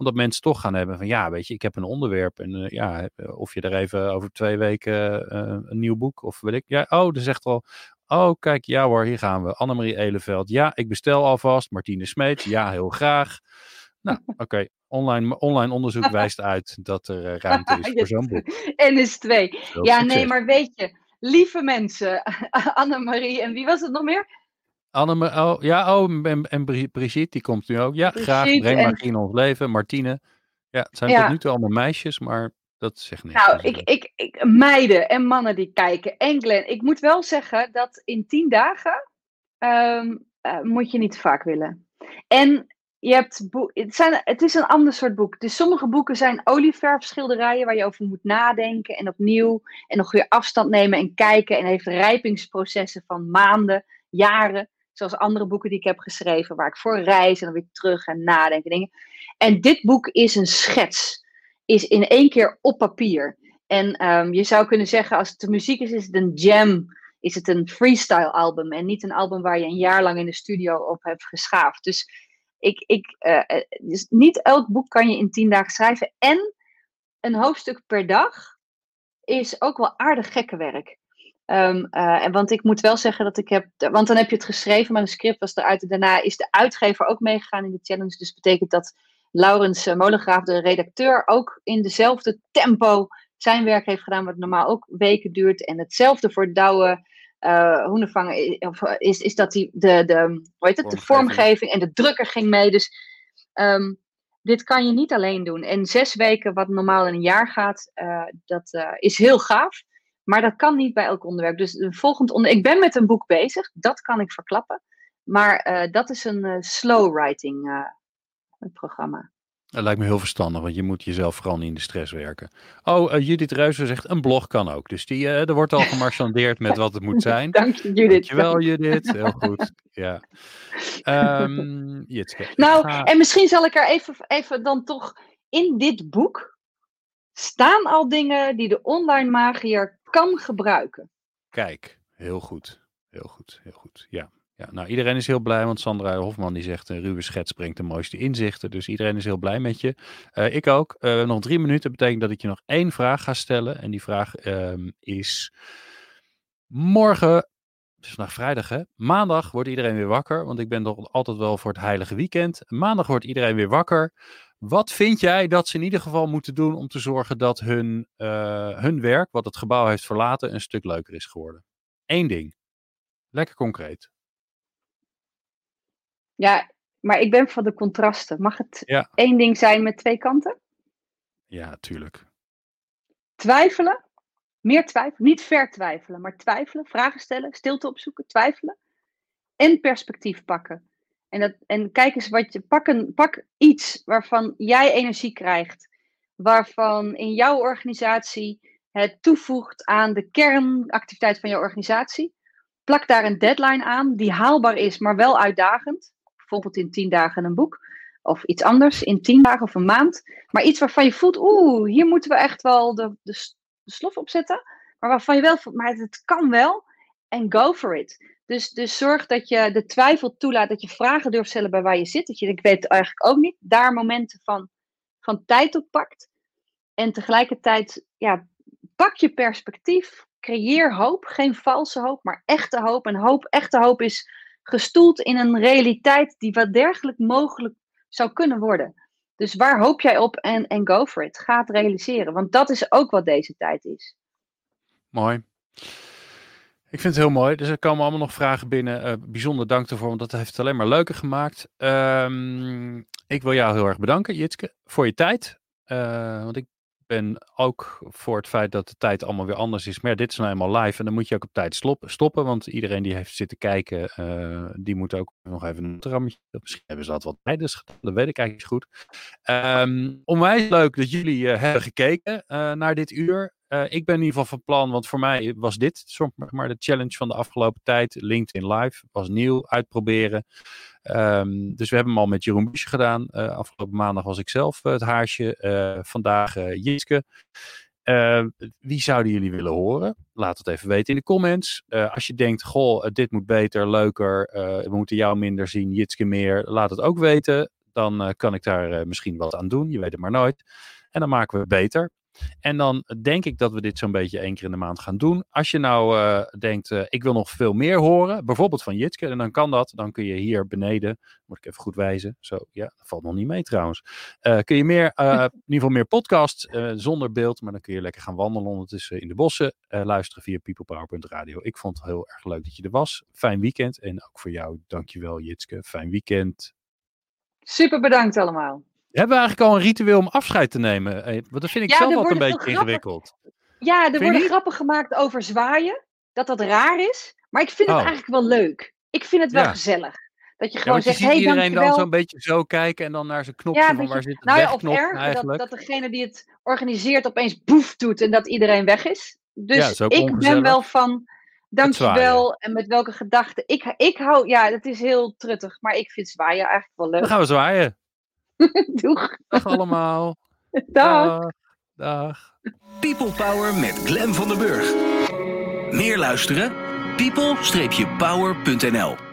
omdat mensen toch gaan hebben van ja, weet je, ik heb een onderwerp en uh, ja, of je er even over twee weken uh, een nieuw boek of weet ik. Ja, oh, er zegt al, Oh, kijk, ja hoor, hier gaan we. Annemarie Eleveld. Ja, ik bestel alvast. Martine Smeets. Ja, heel graag. Nou, [LAUGHS] oké. Okay. Online, online onderzoek [LAUGHS] wijst uit dat er uh, ruimte is [LAUGHS] voor zo'n boek. En is twee. ja, nee, maar weet je, lieve mensen, Annemarie en wie was het nog meer? Anne, oh, ja, oh, en, en Brigitte, die komt nu ook. Ja, graag. Breng en... magie in ons leven. Martine. Ja, het zijn tot nu toe allemaal meisjes, maar dat zegt niks. Nou, ik, ik, ik, meiden en mannen die kijken. En Glenn, ik moet wel zeggen dat in tien dagen um, uh, moet je niet vaak willen. En je hebt het, zijn, het is een ander soort boek. Dus sommige boeken zijn olieverfschilderijen waar je over moet nadenken en opnieuw en nog weer afstand nemen en kijken en heeft rijpingsprocessen van maanden, jaren. Zoals andere boeken die ik heb geschreven, waar ik voor reis en dan weer terug en nadenken dingen. En dit boek is een schets, is in één keer op papier. En um, je zou kunnen zeggen, als het de muziek is, is het een jam, is het een freestyle album en niet een album waar je een jaar lang in de studio op hebt geschaafd. Dus ik, ik, uh, dus niet elk boek kan je in tien dagen schrijven. En een hoofdstuk per dag is ook wel aardig gekke werk. Um, uh, want ik moet wel zeggen dat ik heb. Want dan heb je het geschreven, maar een script was eruit. En daarna is de uitgever ook meegegaan in de challenge. Dus betekent dat Laurens Molengraaf, de redacteur, ook in dezelfde tempo zijn werk heeft gedaan, wat normaal ook weken duurt. En hetzelfde voor Douwe uh, is, is dat die, de, de, hoe heet het, de vormgeving en de drukker ging mee. Dus um, dit kan je niet alleen doen. En zes weken, wat normaal in een jaar gaat, uh, dat uh, is heel gaaf. Maar dat kan niet bij elk onderwerp. Dus een volgend onder... Ik ben met een boek bezig, dat kan ik verklappen. Maar dat is een slow writing programma. Dat lijkt me heel verstandig, want je moet jezelf vooral niet in de stress werken. Oh, uh, Judith Reuzer zegt, een blog kan ook. Dus die, uh, er wordt al gemarchandeerd met wat het moet zijn. [LAUGHS] Dank je, Judith. Dankjewel, Judith. Heel goed. Ja. [LAUGHS] Um, nou, en misschien zal ik er even, even dan toch in dit boek staan al dingen die de online magier kan gebruiken. Kijk, heel goed. Heel goed, heel goed. Ja. Ja, nou, iedereen is heel blij, want Sandra Hofman die zegt een ruwe schets brengt de mooiste inzichten. Dus iedereen is heel blij met je. Uh, ik ook. Uh, nog drie minuten betekent dat ik je nog één vraag ga stellen. En die vraag um, is morgen, is vandaag vrijdag hè, maandag wordt iedereen weer wakker. Want ik ben toch altijd wel voor het heilige weekend. Maandag wordt iedereen weer wakker. Wat vind jij dat ze in ieder geval moeten doen om te zorgen dat hun, hun werk, wat het gebouw heeft verlaten, een stuk leuker is geworden? Eén ding. Lekker concreet. Ja, maar ik ben van de contrasten. Mag het één ding zijn met twee kanten? Ja, tuurlijk. Twijfelen. Meer twijfelen. Niet vertwijfelen, maar twijfelen. Vragen stellen. Stilte opzoeken. Twijfelen. En perspectief pakken. En, dat, en kijk eens wat je. Pak, een, pak iets waarvan jij energie krijgt. Waarvan in jouw organisatie het toevoegt aan de kernactiviteit van jouw organisatie. Plak daar een deadline aan die haalbaar is, maar wel uitdagend bijvoorbeeld in tien dagen een boek. Of iets anders in tien dagen of een maand. Maar iets waarvan je voelt, oeh, hier moeten we echt wel de, de, de slof op zetten. Maar waarvan je wel voelt, maar het kan wel. En go for it. Dus, dus zorg dat je de twijfel toelaat, dat je vragen durft stellen bij waar je zit. Dat je, ik weet het eigenlijk ook niet, daar momenten van, van tijd op pakt. En tegelijkertijd, ja, pak je perspectief. Creëer hoop. Geen valse hoop, maar echte hoop. En hoop, echte hoop is gestoeld in een realiteit die wat dergelijk mogelijk zou kunnen worden. Dus waar hoop jij op en, en go for it. Ga het realiseren, want dat is ook wat deze tijd is. Mooi. Ik vind het heel mooi. Dus er komen allemaal nog vragen binnen. Uh, bijzonder dank ervoor, want dat heeft het alleen maar leuker gemaakt. Um, ik wil jou heel erg bedanken, Jitske, voor je tijd. Uh, want ik ben ook voor het feit dat de tijd allemaal weer anders is. Maar dit is nou eenmaal live en dan moet je ook op tijd stoppen. Want iedereen die heeft zitten kijken, uh, die moet ook nog even een rammetje. Misschien hebben ze dat wat tijdens gedaan, dat weet ik eigenlijk goed. Um, onwijs leuk dat jullie uh, hebben gekeken uh, naar dit uur. Uh, ik ben in ieder geval van plan, want voor mij was dit zeg maar de challenge van de afgelopen tijd. LinkedIn Live was nieuw, uitproberen. Um, dus we hebben hem al met Jeroen Busje gedaan. Uh, afgelopen maandag was ik zelf uh, het haarsje. vandaag Jiske. wie zouden jullie willen horen? Laat het even weten in de comments. als je denkt, goh, dit moet beter, leuker. we moeten jou minder zien, Jitske meer. Laat het ook weten. Dan kan ik daar misschien wat aan doen. Je weet het maar nooit. En dan maken we het beter. En dan denk ik dat we dit zo'n beetje één keer in de maand gaan doen. Als je nou uh, denkt, uh, ik wil nog veel meer horen, bijvoorbeeld van Jitske, en dan kan dat. Dan kun je hier beneden, moet ik even goed wijzen. Zo, ja, dat valt nog niet mee trouwens. Uh, kun je meer, [LAUGHS] in ieder geval meer podcasts zonder beeld, maar dan kun je lekker gaan wandelen ondertussen in de bossen. luisteren via peoplepower.radio. Ik vond het heel erg leuk dat je er was. Fijn weekend. En ook voor jou, dankjewel Jitske. Fijn weekend. Super bedankt allemaal. Hebben we eigenlijk al een ritueel om afscheid te nemen? Eh, want dat vind ik ja, zelf wat een beetje ingewikkeld. Ja, er worden grappen gemaakt over zwaaien. Dat dat raar is. Maar ik vind het Oh. eigenlijk wel leuk. Ik vind het wel Ja. gezellig. Dat je gewoon je zegt, ziet hey, iedereen dan dankjewel. zo'n beetje zo kijken en dan naar zijn knopje van waar je- zit het nou ja, of erger, dat, degene die het organiseert opeens boef doet en dat iedereen weg is. Dus is ik ben wel van dankjewel en met welke gedachten. Ik, ik hou, ja, dat is heel truttig, maar ik vind zwaaien eigenlijk wel Dan leuk. gaan we zwaaien. [LAUGHS] Doeg. Dag allemaal. [LAUGHS] Dag. Dag. Dag. People Power met Glen van der Burg. Meer luisteren? people-power.nl